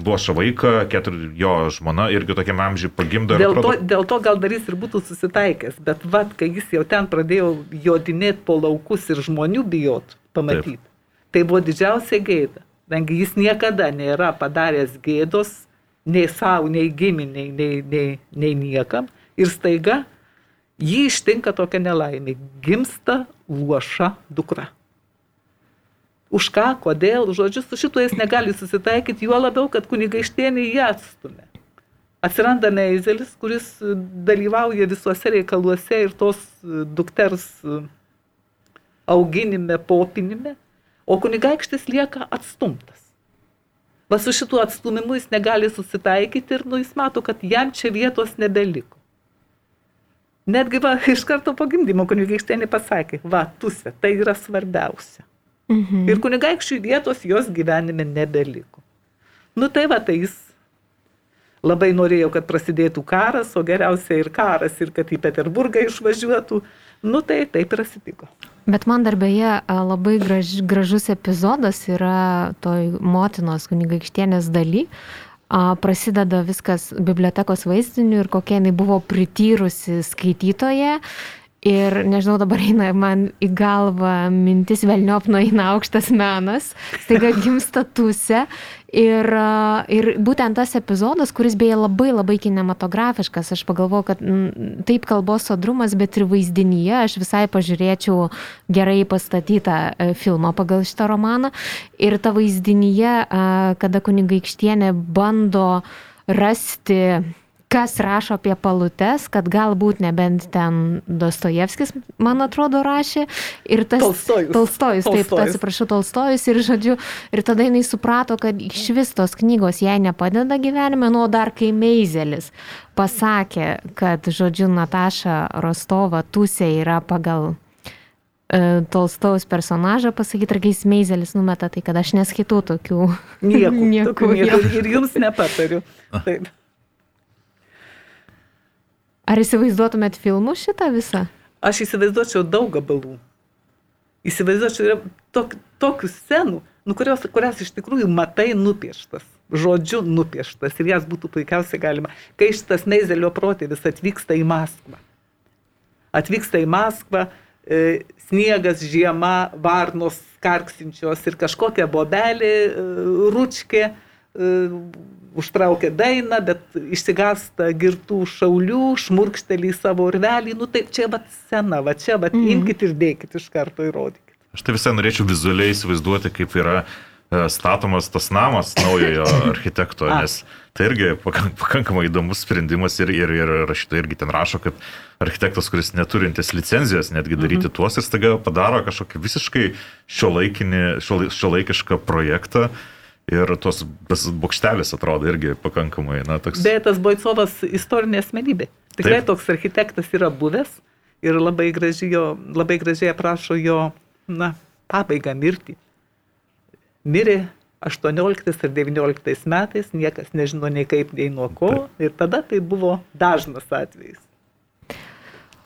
B: Luošą vaiką, keturi, jo žmona irgi tokiam amžiui pagimdo.
D: Dėl, atrodo... to, dėl to gal dar jis ir būtų susitaikęs, bet vad, kai jis jau ten pradėjo jodinėti po laukus ir žmonių bijot pamatyti, Taip. tai buvo didžiausia gėda. Kadangi jis niekada nėra padaręs gėdos nei savo, nei giminiai, nei, nei, nei niekam. Ir staiga jį ištinka tokia nelaimė. Gimsta luoša dukra. Už ką, kodėl, žodžiu, su šituo jis negali susitaikyti, juo labiau, kad kunigaištienį jį atstumė. Atsiranda Neizelis, kuris dalyvauja visuose reikaluose ir tos dukters auginime, popinime, o kunigaikštis lieka atstumtas. Va su šituo atstumimu jis negali susitaikyti ir nu, jis mato, kad jam čia vietos nebeliko. Netgi va, iš karto po gimdymo kunigaikštienė pasakė, va, tusė, tai yra svarbiausia. Mhm. Ir kunigaikščių vietos jos gyvenime nebeliko. Nu tai va, tai jis labai norėjo, kad prasidėtų karas, o geriausia ir karas, ir kad į Peterburgą išvažiuotų. Nu tai taip ir atsitiko.
C: Bet man dar beje labai graž, gražus epizodas yra toj motinos kunigaikštienės daly. Prasideda viskas bibliotekos vaizdiniu ir kokia jinai buvo prityrusi skaitytoje Ir nežinau, dabar eina man į galvą mintis velniop nueina aukštas menas, staiga gimsta tusė. Ir, ir būtent tas epizodas, kuris beje labai labai kinematografiškas, aš pagalvoju, kad m, taip kalbos sodrumas, bet ir vaizdinyje aš visai pažiūrėčiau gerai pastatytą e, filmą pagal šitą romaną. Ir ta vaizdinyje, kada kunigaikštienė bando rasti kas rašo apie palutes, kad galbūt nebent ten Dostojevskis, man atrodo, rašė. Ir tas
D: Tolstojus.
C: Tolstojus, taip, Tolstojus. atsiprašau, Tolstojus. Ir, žodžiu, ir tada jinai suprato, kad iš vis tos knygos jai nepadeda gyvenime, nu, dar kai Meizelis pasakė, kad, žodžiu, Nataša Rostova Tusė yra pagal e, Tolstojaus personažą pasakyti, ar kai Meizelis numeta, tai kad aš neskaitau tokių.
D: Nieko. nieko, nieko. Ir jums nepatariu. Taip.
C: Ar įsivaizduotumėt filmų šitą visą?
D: Aš įsivaizduočiau daug gabalų. Įsivaizduočiau tok, tokių scenų, nu, kurios, kurias iš tikrųjų matai nupieštas, žodžiu nupieštas ir jas būtų puikiausiai galima. Kai šitas Meizelio protėvis atvyksta į Maskvą. Atvyksta į Maskvą, e, sniegas, žiema, varnos karksinčios ir kažkokia bobelė, e, ručkė, e, užtraukia dainą, bet išsigasta girtų šaulių, šmurkštelį į savo urvelį. Nu taip, čia va sena, va čia va mm. imkite ir dėkite iš karto įrodykite.
B: Aš tai visai norėčiau vizualiai įsivaizduoti, kaip yra e, statomas tas namas naujojo architekto, nes tai irgi pakankamai įdomus sprendimas ir, ir, ir rašytojai irgi ten rašo, kad architektas, kuris neturintis licenzijos netgi daryti mhm. tuos ir staiga padaro kažkokį visiškai šiuolaikišką projektą, Ir tos bokštelis atrodo irgi pakankamai, na, toks.
D: Bet tas Boicovas istorinė asmenybė. Tikrai Taip. toks architektas yra buvęs ir labai gražiai, jo, labai gražiai aprašo jo, na, pabaigą mirtį. Mirė 18 ir 19 metais, niekas nežino nei kaip, nei nuo ko. Taip. Ir tada tai buvo dažnas atvejis.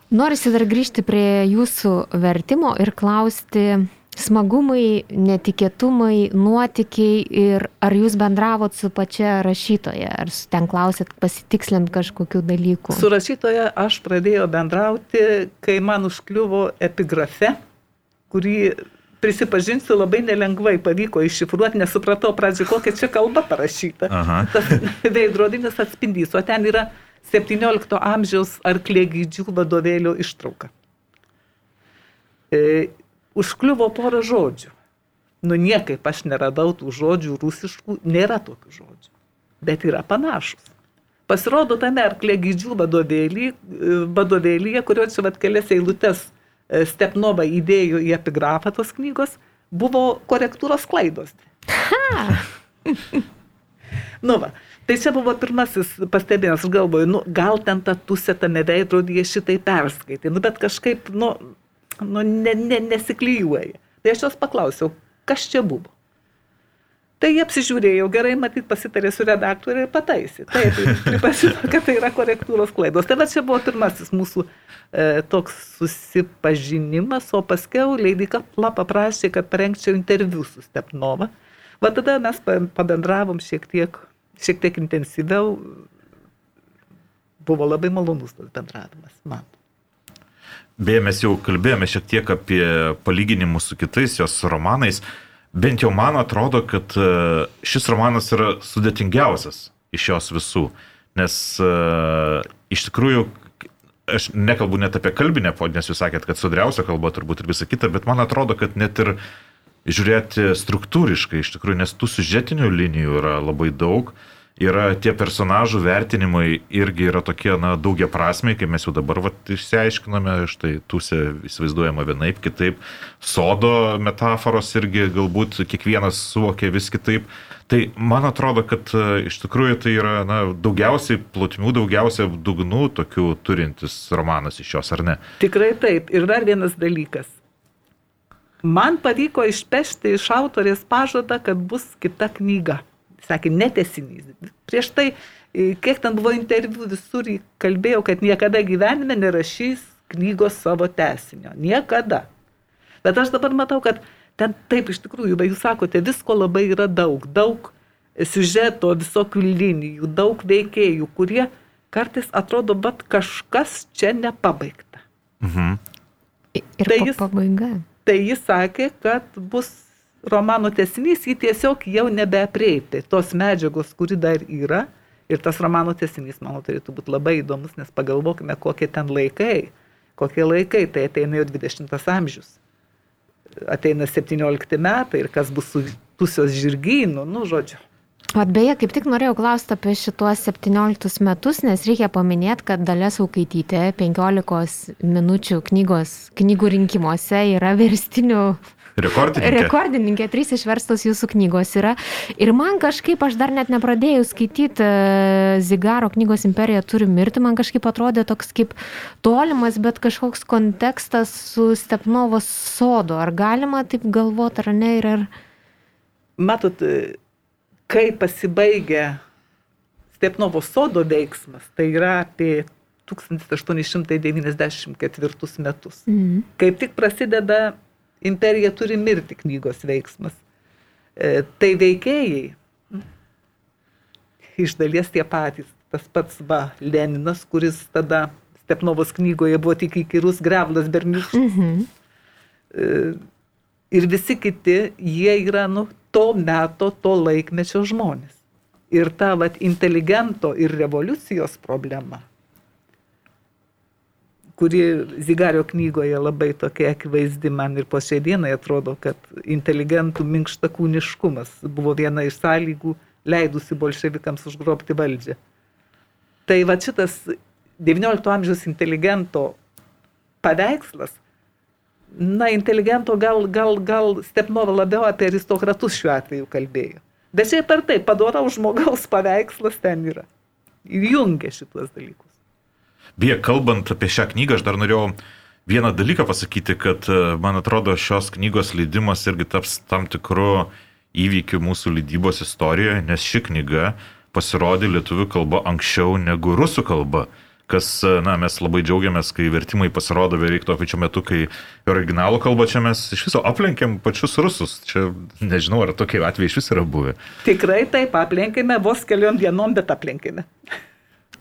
C: Norisi dar grįžti prie jūsų vertimo ir klausti, smagumai, netikėtumai, nuotikiai ir ar jūs bendravot su pačia rašytoja, ar ten klausėt pasitikslint kažkokių dalykų?
D: Su rašytoja aš pradėjau bendrauti, kai man užkliuvo epigrafe, kurį prisipažinsiu, labai nelengvai pavyko iššifruoti, nesupratau pradžioje, kokia čia kalba parašyta. Aha. Tas veidrodinis atspindys, o ten yra 17 amžiaus arklėgydžių vadovėlio ištrauka. E, užkliuvo porą žodžių. Nu niekaip aš neradau tų žodžių rusiškų, nėra tokių žodžių, bet yra panašus. Pasirodo tame arklėgydžių vadovėlyje, vadovėlyje kurio čia vat kelias eilutes e, Stepnova įdėjo į epigrafą tos knygos, buvo korektūros klaidos. Nu va, tai čia buvo pirmasis pastebėjimas, aš galvoju, nu, gal ten ta tusė tame veidrodyje šitai perskaitė, nu, bet kažkaip, nu, nu ne, ne, nesiklyjuoja. Tai aš jos paklausiau, kas čia buvo. Tai jie apsižiūrėjo gerai, matyt, pasitarė su redaktoriu ir pataisė. Taip, pripažino, kad tai yra korektūros klaidos. Tai va čia buvo pirmasis mūsų e, toks susipažinimas, o paskiau leidika paprašė, kad parengčiau interviu su Stepnova. Va tada mes pabendravom šiek tiek, šiek tiek intensyviau. Buvo labai malonus tas bendravimas man.
B: Beje, mes jau kalbėjome šiek tiek apie palyginimus su kitais jos romanais. Bent jau man atrodo, kad e, šis romanas yra sudėtingiausias iš jos visų. Nes uh, iš tikrųjų, aš nekalbu net apie kalbinę, nes jūs sakėt, kad sudriausia kalba turbūt ir visa kita, bet man atrodo, kad net ir žiūrėti struktūriškai, iš tikrųjų, nes tų sužetinių linijų yra labai daug. Uh, yra tie personažų vertinimai irgi yra tokie, na, daugia prasmiai, kaip mes jau dabar vat, išsiaiškiname, štai tūsė įsivaizduojama vienaip, kitaip, sodo metaforos irgi galbūt kiekvienas suvokia vis kitaip. Tai man atrodo, kad e, iš tikrųjų tai yra na, daugiausiai plotmių, daugiausiai dugnų tokių turintis romanas iš jos, ar ne?
D: Tikrai taip. Ir dar vienas dalykas. Man pavyko išpešti iš autorės pažadą, kad bus kita knyga sakė, netesinys. Prieš tai, e, kiek ten buvo interviu, visur kalbėjau, kad niekada gyvenime nerašys knygos savo tesinio. Niekada. Bet aš dabar matau, kad ten taip iš tikrųjų, va jūs sakote, visko labai yra daug. Daug siužeto, visokių linijų, daug veikėjų, kurie kartais atrodo, bet kažkas čia nepabaigta.
C: Mhm. Ir tai jis, pabaiga.
D: Tai jis sakė, kad bus romano tesinys jį tiesiog jau nebeapreipti. Tos medžiagos, kuri dar yra, ir tas romano tesinys, manau, turėtų būti labai įdomus, nes pagalvokime, kokie ten laikai, kokie laikai, tai ateina jau 20 amžius. Ateina 17 metai ir kas bus su tusios žirgynų, nu, žodžiu.
C: O beje, kaip tik norėjau klausti apie šituos 17 metus, nes reikia paminėti, kad Dalė Saukaitytė 15 minučių knygos, knygų rinkimuose yra verstinių
B: Rekordininkė.
C: Rekordininkė, trys išverstos jūsų knygos yra. Ir man kažkaip, aš dar net nepradėjau skaityti e, Zigaro knygos Imperija turi mirti, man kažkaip atrodė toks kaip tolimas, bet kažkoks kontekstas su Stepnovos sodo. Ar galima taip galvoti, ar ne? Ir ar...
D: Matot, e, kai pasibaigia Stepnovo sodo veiksmas, tai yra apie 1894 metus. Mhm. Kaip tik prasideda imperija turi mirti knygos veiksmas. E, tai veikėjai iš dalies tie patys. Tas pats va Leninas, kuris tada Stepnovos knygoje buvo tik įkyrus grevlas berniukas. Mhm. E, ir visi kiti, jie yra nu, to meto, to laikmečio žmonės. Ir ta vat, inteligento ir revoliucijos problema kuri Zigario knygoje labai tokia akivaizdi man ir po šiai dienai atrodo, kad inteligentų minkštakūniškumas buvo viena iš sąlygų leidusi bolševikams užgrobti valdžią. Tai va šitas XIX amžiaus inteligento paveikslas, na, inteligento gal, gal, gal Stepnova labiau apie aristokratus šiuo atveju kalbėjo. Bet šiaip ar taip, padoraus žmogaus paveikslas ten yra. Ir jungia šituos dalykus.
B: Beje, kalbant apie šią knygą, aš dar norėjau vieną dalyką pasakyti, kad e, man atrodo šios knygos leidimas irgi taps tam tikru įvykiu mūsų leidybos istorijoje, nes ši knyga pasirodė lietuvių kalba anksčiau negu rusų kalba. Kas, e, na, mes labai džiaugiamės, kai vertimai pasirodo beveik tuo pačiu metu, kai originalų kalba čia mes iš viso aplenkėm pačius rusus. Čia nežinau, ar tokie atvejai iš vis yra buvę.
D: Tikrai taip, aplenkėme, vos keliom dienom, bet aplenkėme.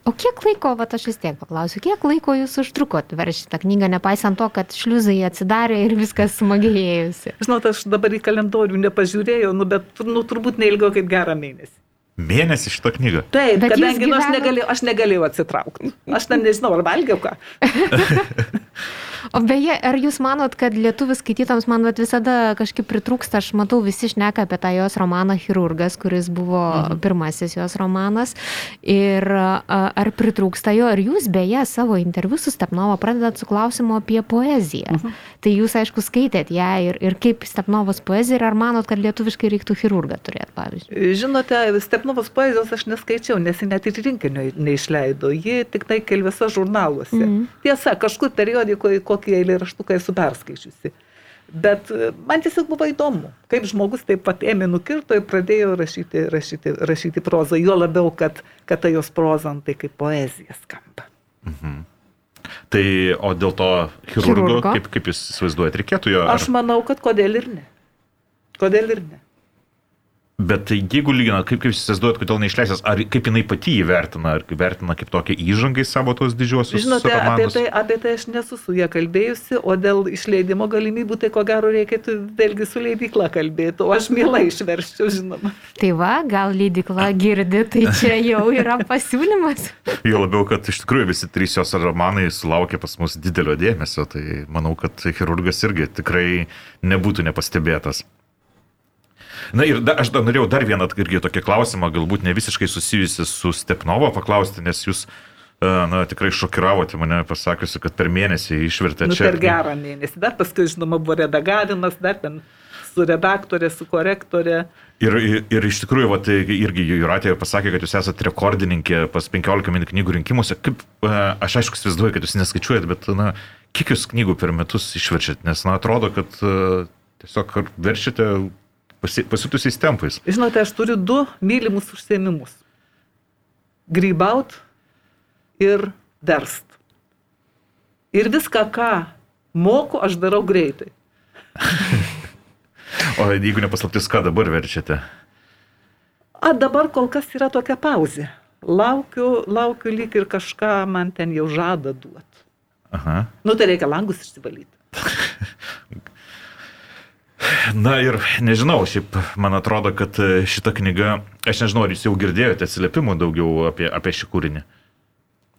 C: O kiek laiko, va aš vis tiek paklausiu, kiek laiko jūs užtrukot veršti šitą knygą, nepaisant to, kad šliuzai atsidarė ir viskas smagiai ėjusi?
D: Žinot, aš dabar į kalendorių nepažiūrėjau, nu, bet nu, turbūt neilgiau kaip gerą mėnesį.
B: Mėnesį šitą knygą.
D: Taip, bet kadangi gyveno... nu, aš, negalėjau, aš negalėjau atsitraukti. Aš ten nežinau, ar valgiau ką.
C: O beje, ar jūs manot, kad lietuvių skaitytams man visada kažkaip pritrūksta, aš matau, visi šneka apie tą jos romaną Chirurgas, kuris buvo mhm. pirmasis jos romanas. Ir ar pritrūksta jo, ir jūs beje savo interviu su Stepnova pradedat su klausimu apie poeziją. Mhm. Tai jūs, aišku, skaitėt ją ir, ir kaip Stepnovos poezija, ir ar manot, kad lietuviškai reiktų chirurgą turėti, pavyzdžiui?
D: Žinote, Stepnovos poezijos aš neskaičiau, nes ji net ir rinkinio neišleido, ji tik tai keliuose žurnaluose. Mhm. Tiesa, kažkur periodikoje kokį eilėraštuką esu perskaičiusi. Bet e, man tiesiog buvo įdomu, kaip žmogus taip pat ėmė nukirto ir pradėjo rašyti, rašyti, rašyti prozą, jo labiau, kad, kad ta jos proza tai kaip poezija skamba. Mhm.
B: Tai o dėl to chirurgo, chirurgo? Kaip, kaip jūs įsivaizduojate, reikėtų jo?
D: Ar... Aš manau, kad kodėl ir ne. Kodėl ir ne.
B: Bet jeigu lyginat, kaip, kaip jūs įsivaizduojat, kodėl neišleisęs, ar kaip jinai pati įvertina, ar vertina kaip tokią įžangą į savo tos didžiuosius
D: Žinote, apie tai, apie tai aš nesu su jie kalbėjusi, o dėl išleidimo galimybių, tai ko gero reikėtų vėlgi su leidykla kalbėti, o aš mielai išverščiau, žinoma.
C: Tai va, gal leidykla girdi, tai čia jau yra pasiūlymas.
B: jo labiau, kad iš tikrųjų visi trys jos romanai sulaukė pas mus didelio dėmesio, tai manau, kad chirurgas irgi tikrai nebūtų nepastebėtas. Na ir da, aš dar norėjau dar vieną irgi tokį klausimą, galbūt ne visiškai susijusi su Stepnovo paklausti, nes jūs e, na, tikrai šokiravote mane pasakiusi, kad per mėnesį išvertė
D: nu,
B: čia.
D: Per gerą mėnesį. Dar paskui, žinoma, buvo redagavimas, dar ten su redaktorė, su korektorė.
B: Ir, ir, ir iš tikrųjų, vat, irgi Juratė pasakė, kad jūs esate rekordininkė pas 15 min knygų rinkimuose. Kaip, e, aš aišku, įsivaizduoju, kad jūs neskaičiuojat, bet, na, kiek jūs knygų per metus išverčiat? Nes, na, atrodo, kad uh, tiesiog verčiate pasitusiais tempais.
D: Žinote, aš turiu du mylimus užsiemimus. Grybaut ir verst. Ir viską, ką moku, aš darau greitai.
B: o jeigu nepaslaptis, ką dabar verčiate?
D: A dabar kol kas yra tokia pauzė. Laukiu, laukiu lyg ir kažką man ten jau žada duoti. Aha. Nu, tai reikia langus išsivalyti.
B: Na ir nežinau, šiaip man atrodo, kad e, šita knyga, aš nežinau, ar jūs jau girdėjote atsiliepimų daugiau apie, apie šį kūrinį.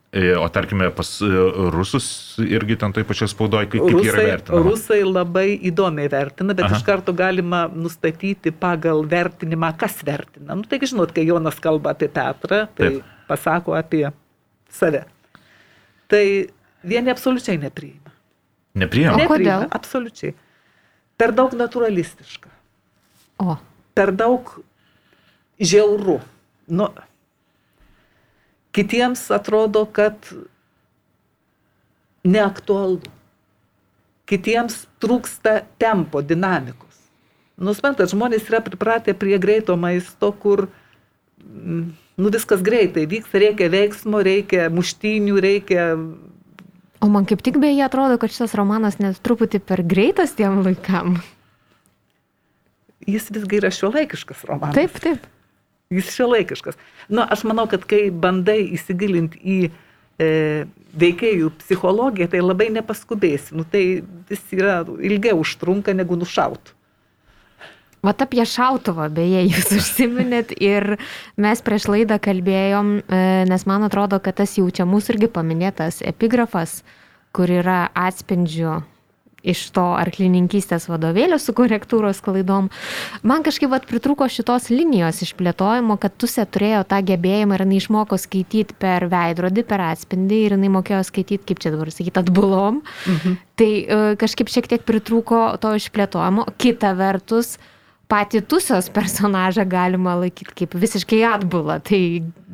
B: E, o tarkime, pas e, rusus irgi ten toj pačioj spaudoje, kaip, kaip rusai, yra vertinama.
D: Rusai labai įdomiai vertina, bet Aha. iš karto galima nustatyti pagal vertinimą, kas vertina. Nu, taigi žinot, kai Jonas kalba apie Petrą, tai Taip. pasako apie save. Tai vieni absoliučiai nepriima.
B: Nepriima?
D: Nepriima, absoliučiai per daug naturalistiška.
C: O.
D: Per daug žiauru. Nu, kitiems atrodo, kad neaktualu. Kitiems trūksta tempo, dinamikos. Nusmentat, žmonės yra pripratę prie greito maisto, kur mm, nu, viskas greitai vyksta, reikia veiksmo, reikia muštinių, reikia
C: O man kaip tik beje atrodo, kad šitas romanas net truputį per greitas tiem laikam.
D: Jis visgi yra šiuolaikiškas romanas.
C: Taip, taip.
D: Jis šiuolaikiškas. Na, nu, aš manau, kad kai bandai įsigilinti į e, veikėjų psichologiją, tai labai nepaskubėsi. Nu, tai vis yra ilgiau užtrunka negu nušautų.
C: Vat apie šautuvą, beje, jūs užsiminėt ir mes prieš laidą kalbėjom, e, nes man atrodo, kad tas jau čia mūsų irgi paminėtas epigrafas, kur yra atspindžių iš to arklininkystės vadovėlio su korektūros klaidom. Man kažkaip vat, pritruko šitos linijos išplėtojimo, kad Tusė turėjo tą gebėjimą ir jinai išmoko skaityti per veidrodį, per atspindį ir jinai mokėjo skaityti, kaip čia dabar sakyti, atbulom. Mhm. Tai e, kažkaip šiek tiek pritruko to išplėtojimo. Kita vertus, patį tusios personažą galima laikyti kaip visiškai atbulą. Tai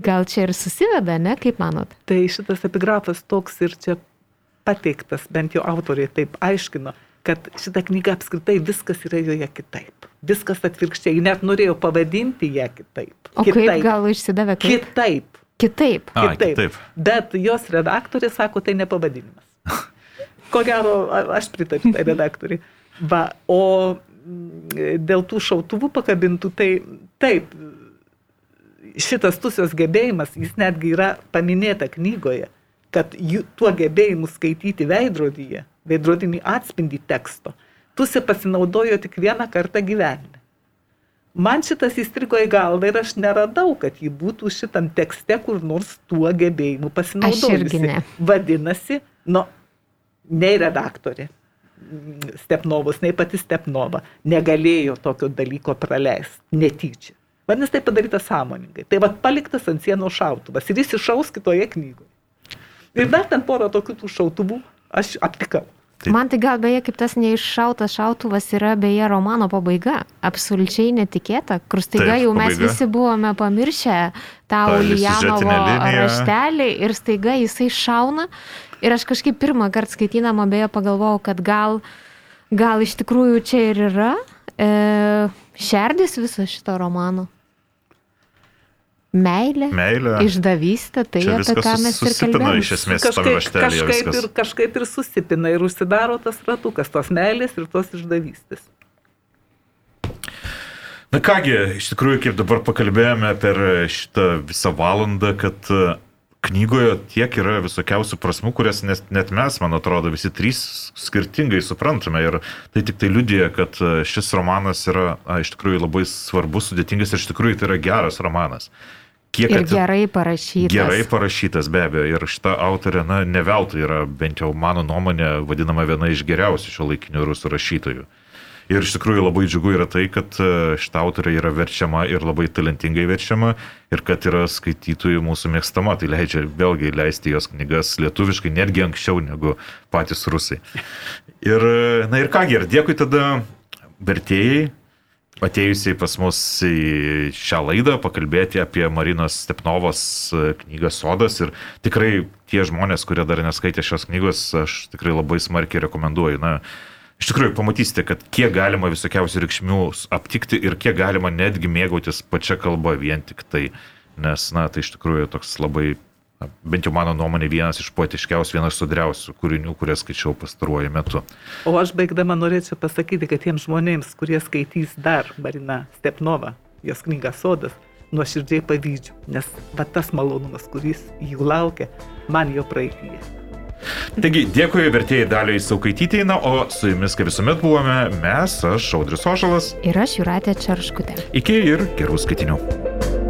C: gal čia ir susiveda, ne, kaip manot?
D: Tai šitas epigrafas toks ir čia pateiktas, bent jau autoriai taip aiškino, kad šita knyga apskritai viskas yra joje kitaip. Viskas atvirkščiai, net norėjau pavadinti ją kitaip.
C: O kitaip. kaip gal išsidavė
D: kaip? Kitaip.
C: Kitaip.
B: A, kitaip. kitaip.
D: Bet jos redaktorė sako, tai ne pavadinimas. Ko gero, aš pritariu tai redaktoriai. Va, o dėl tų šautuvų pakabintų, tai taip, šitas tusios gebėjimas, jis netgi yra paminėta knygoje, kad jų, tuo gebėjimu skaityti veidrodyje, veidrodinį atspindį teksto, tusė pasinaudojo tik vieną kartą gyvenime. Man šitas įstrigo į galvą ir aš neradau, kad jį būtų šitam tekste kur nors tuo gebėjimu pasinaudojusi. Vadinasi, nu, nei redaktorė mm, Stepnovos, nei pati Stepnova negalėjo tokio dalyko praleisti netyčia. Vadinasi, tai padaryta sąmoningai. Tai vad paliktas ant sienos šautuvas ir jis išaus kitoje knygoje. Ir dar ten porą tokių tų šautuvų aš aptikau.
B: Tai-
C: Man tai gal beje, kaip tas neiššautas šautuvas yra beje romano pabaiga. Absoliučiai netikėta, kur staiga
B: Taip,
C: jau mes
B: pabaiga.
C: visi buvome pamiršę tą
B: linija.
C: raštelį ir staiga jisai šauna. Ir aš kažkaip pirmą kartą skaitydama beje pagalvojau, kad gal, gal iš tikrųjų čia ir yra e, šerdis viso šito romano. Meilė,
B: Meilė.
C: išdavystė, tai
B: Čia
C: apie ką mes ir kalbėjome.
B: iš esmės
D: Kažkaip, kažkaip, ir, kažkaip ir susipina ir užsidaro tas ratukas, tos meilės ir tos išdavystės.
B: Na kągi, iš tikrųjų, kaip dabar pakalbėjome per šitą visą valandą, kad knygoje tiek yra visokiausių prasmų, kurias net, net mes, man atrodo, visi trys skirtingai suprantame. Ir tai tik tai liudija, kad e, šis romanas yra a, iš tikrųjų labai svarbus, sudėtingas ir iš tikrųjų tai yra geras romanas. Kiek
C: Ir
B: ati-
C: gerai parašytas.
B: Gerai parašytas be abejo ir šita autorė, na, ne veltui yra, bent jau mano nuomonė, vadinama viena iš geriausių šio laikinių rusų rašytojų. Ir iš tikrųjų labai džiugu yra tai, kad e, šita autorė yra verčiama ir labai talentingai verčiama ir kad yra skaitytojų mūsų mėgstama. Tai leidžia vėlgi leisti jos knygas lietuviškai netgi anksčiau negu patys rusai. Ir, e, na ir kągi, ir dėkui tada vertėjai, atėjusiai pas mus į šią laidą pakalbėti apie Marinos Stepnovos e, knygą Sodas ir tikrai tie žmonės, kurie dar neskaitė šios knygos, aš tikrai labai smarkiai rekomenduoju. Na, iš tikrųjų pamatysite, kad kiek galima visokiausių reikšmių aptikti ir kiek galima netgi mėgautis pačia kalba vien tik tai. Nes, na, tai iš tikrųjų toks labai, na, bent jau mano nuomonė, vienas iš poetiškiausių, vienas sudriausių kūrinių, kurias skaičiau pastaruoju metu.
D: O aš baigdama norėčiau pasakyti, kad tiems žmonėms, kurie skaitys dar Marina Stepnova, jos knygą Sodas, nuoširdžiai pavydžiu, nes va tas malonumas, kuris jų laukia, man jo praeityje.
B: Taigi, dėkui vertėjai daliai Saukaitytėjai, na, o su jumis, kaip visuomet, buvome mes, aš Audrius Ošalas.
C: Ir aš Juratė Čarškutė.
B: Iki ir gerų skaitinių.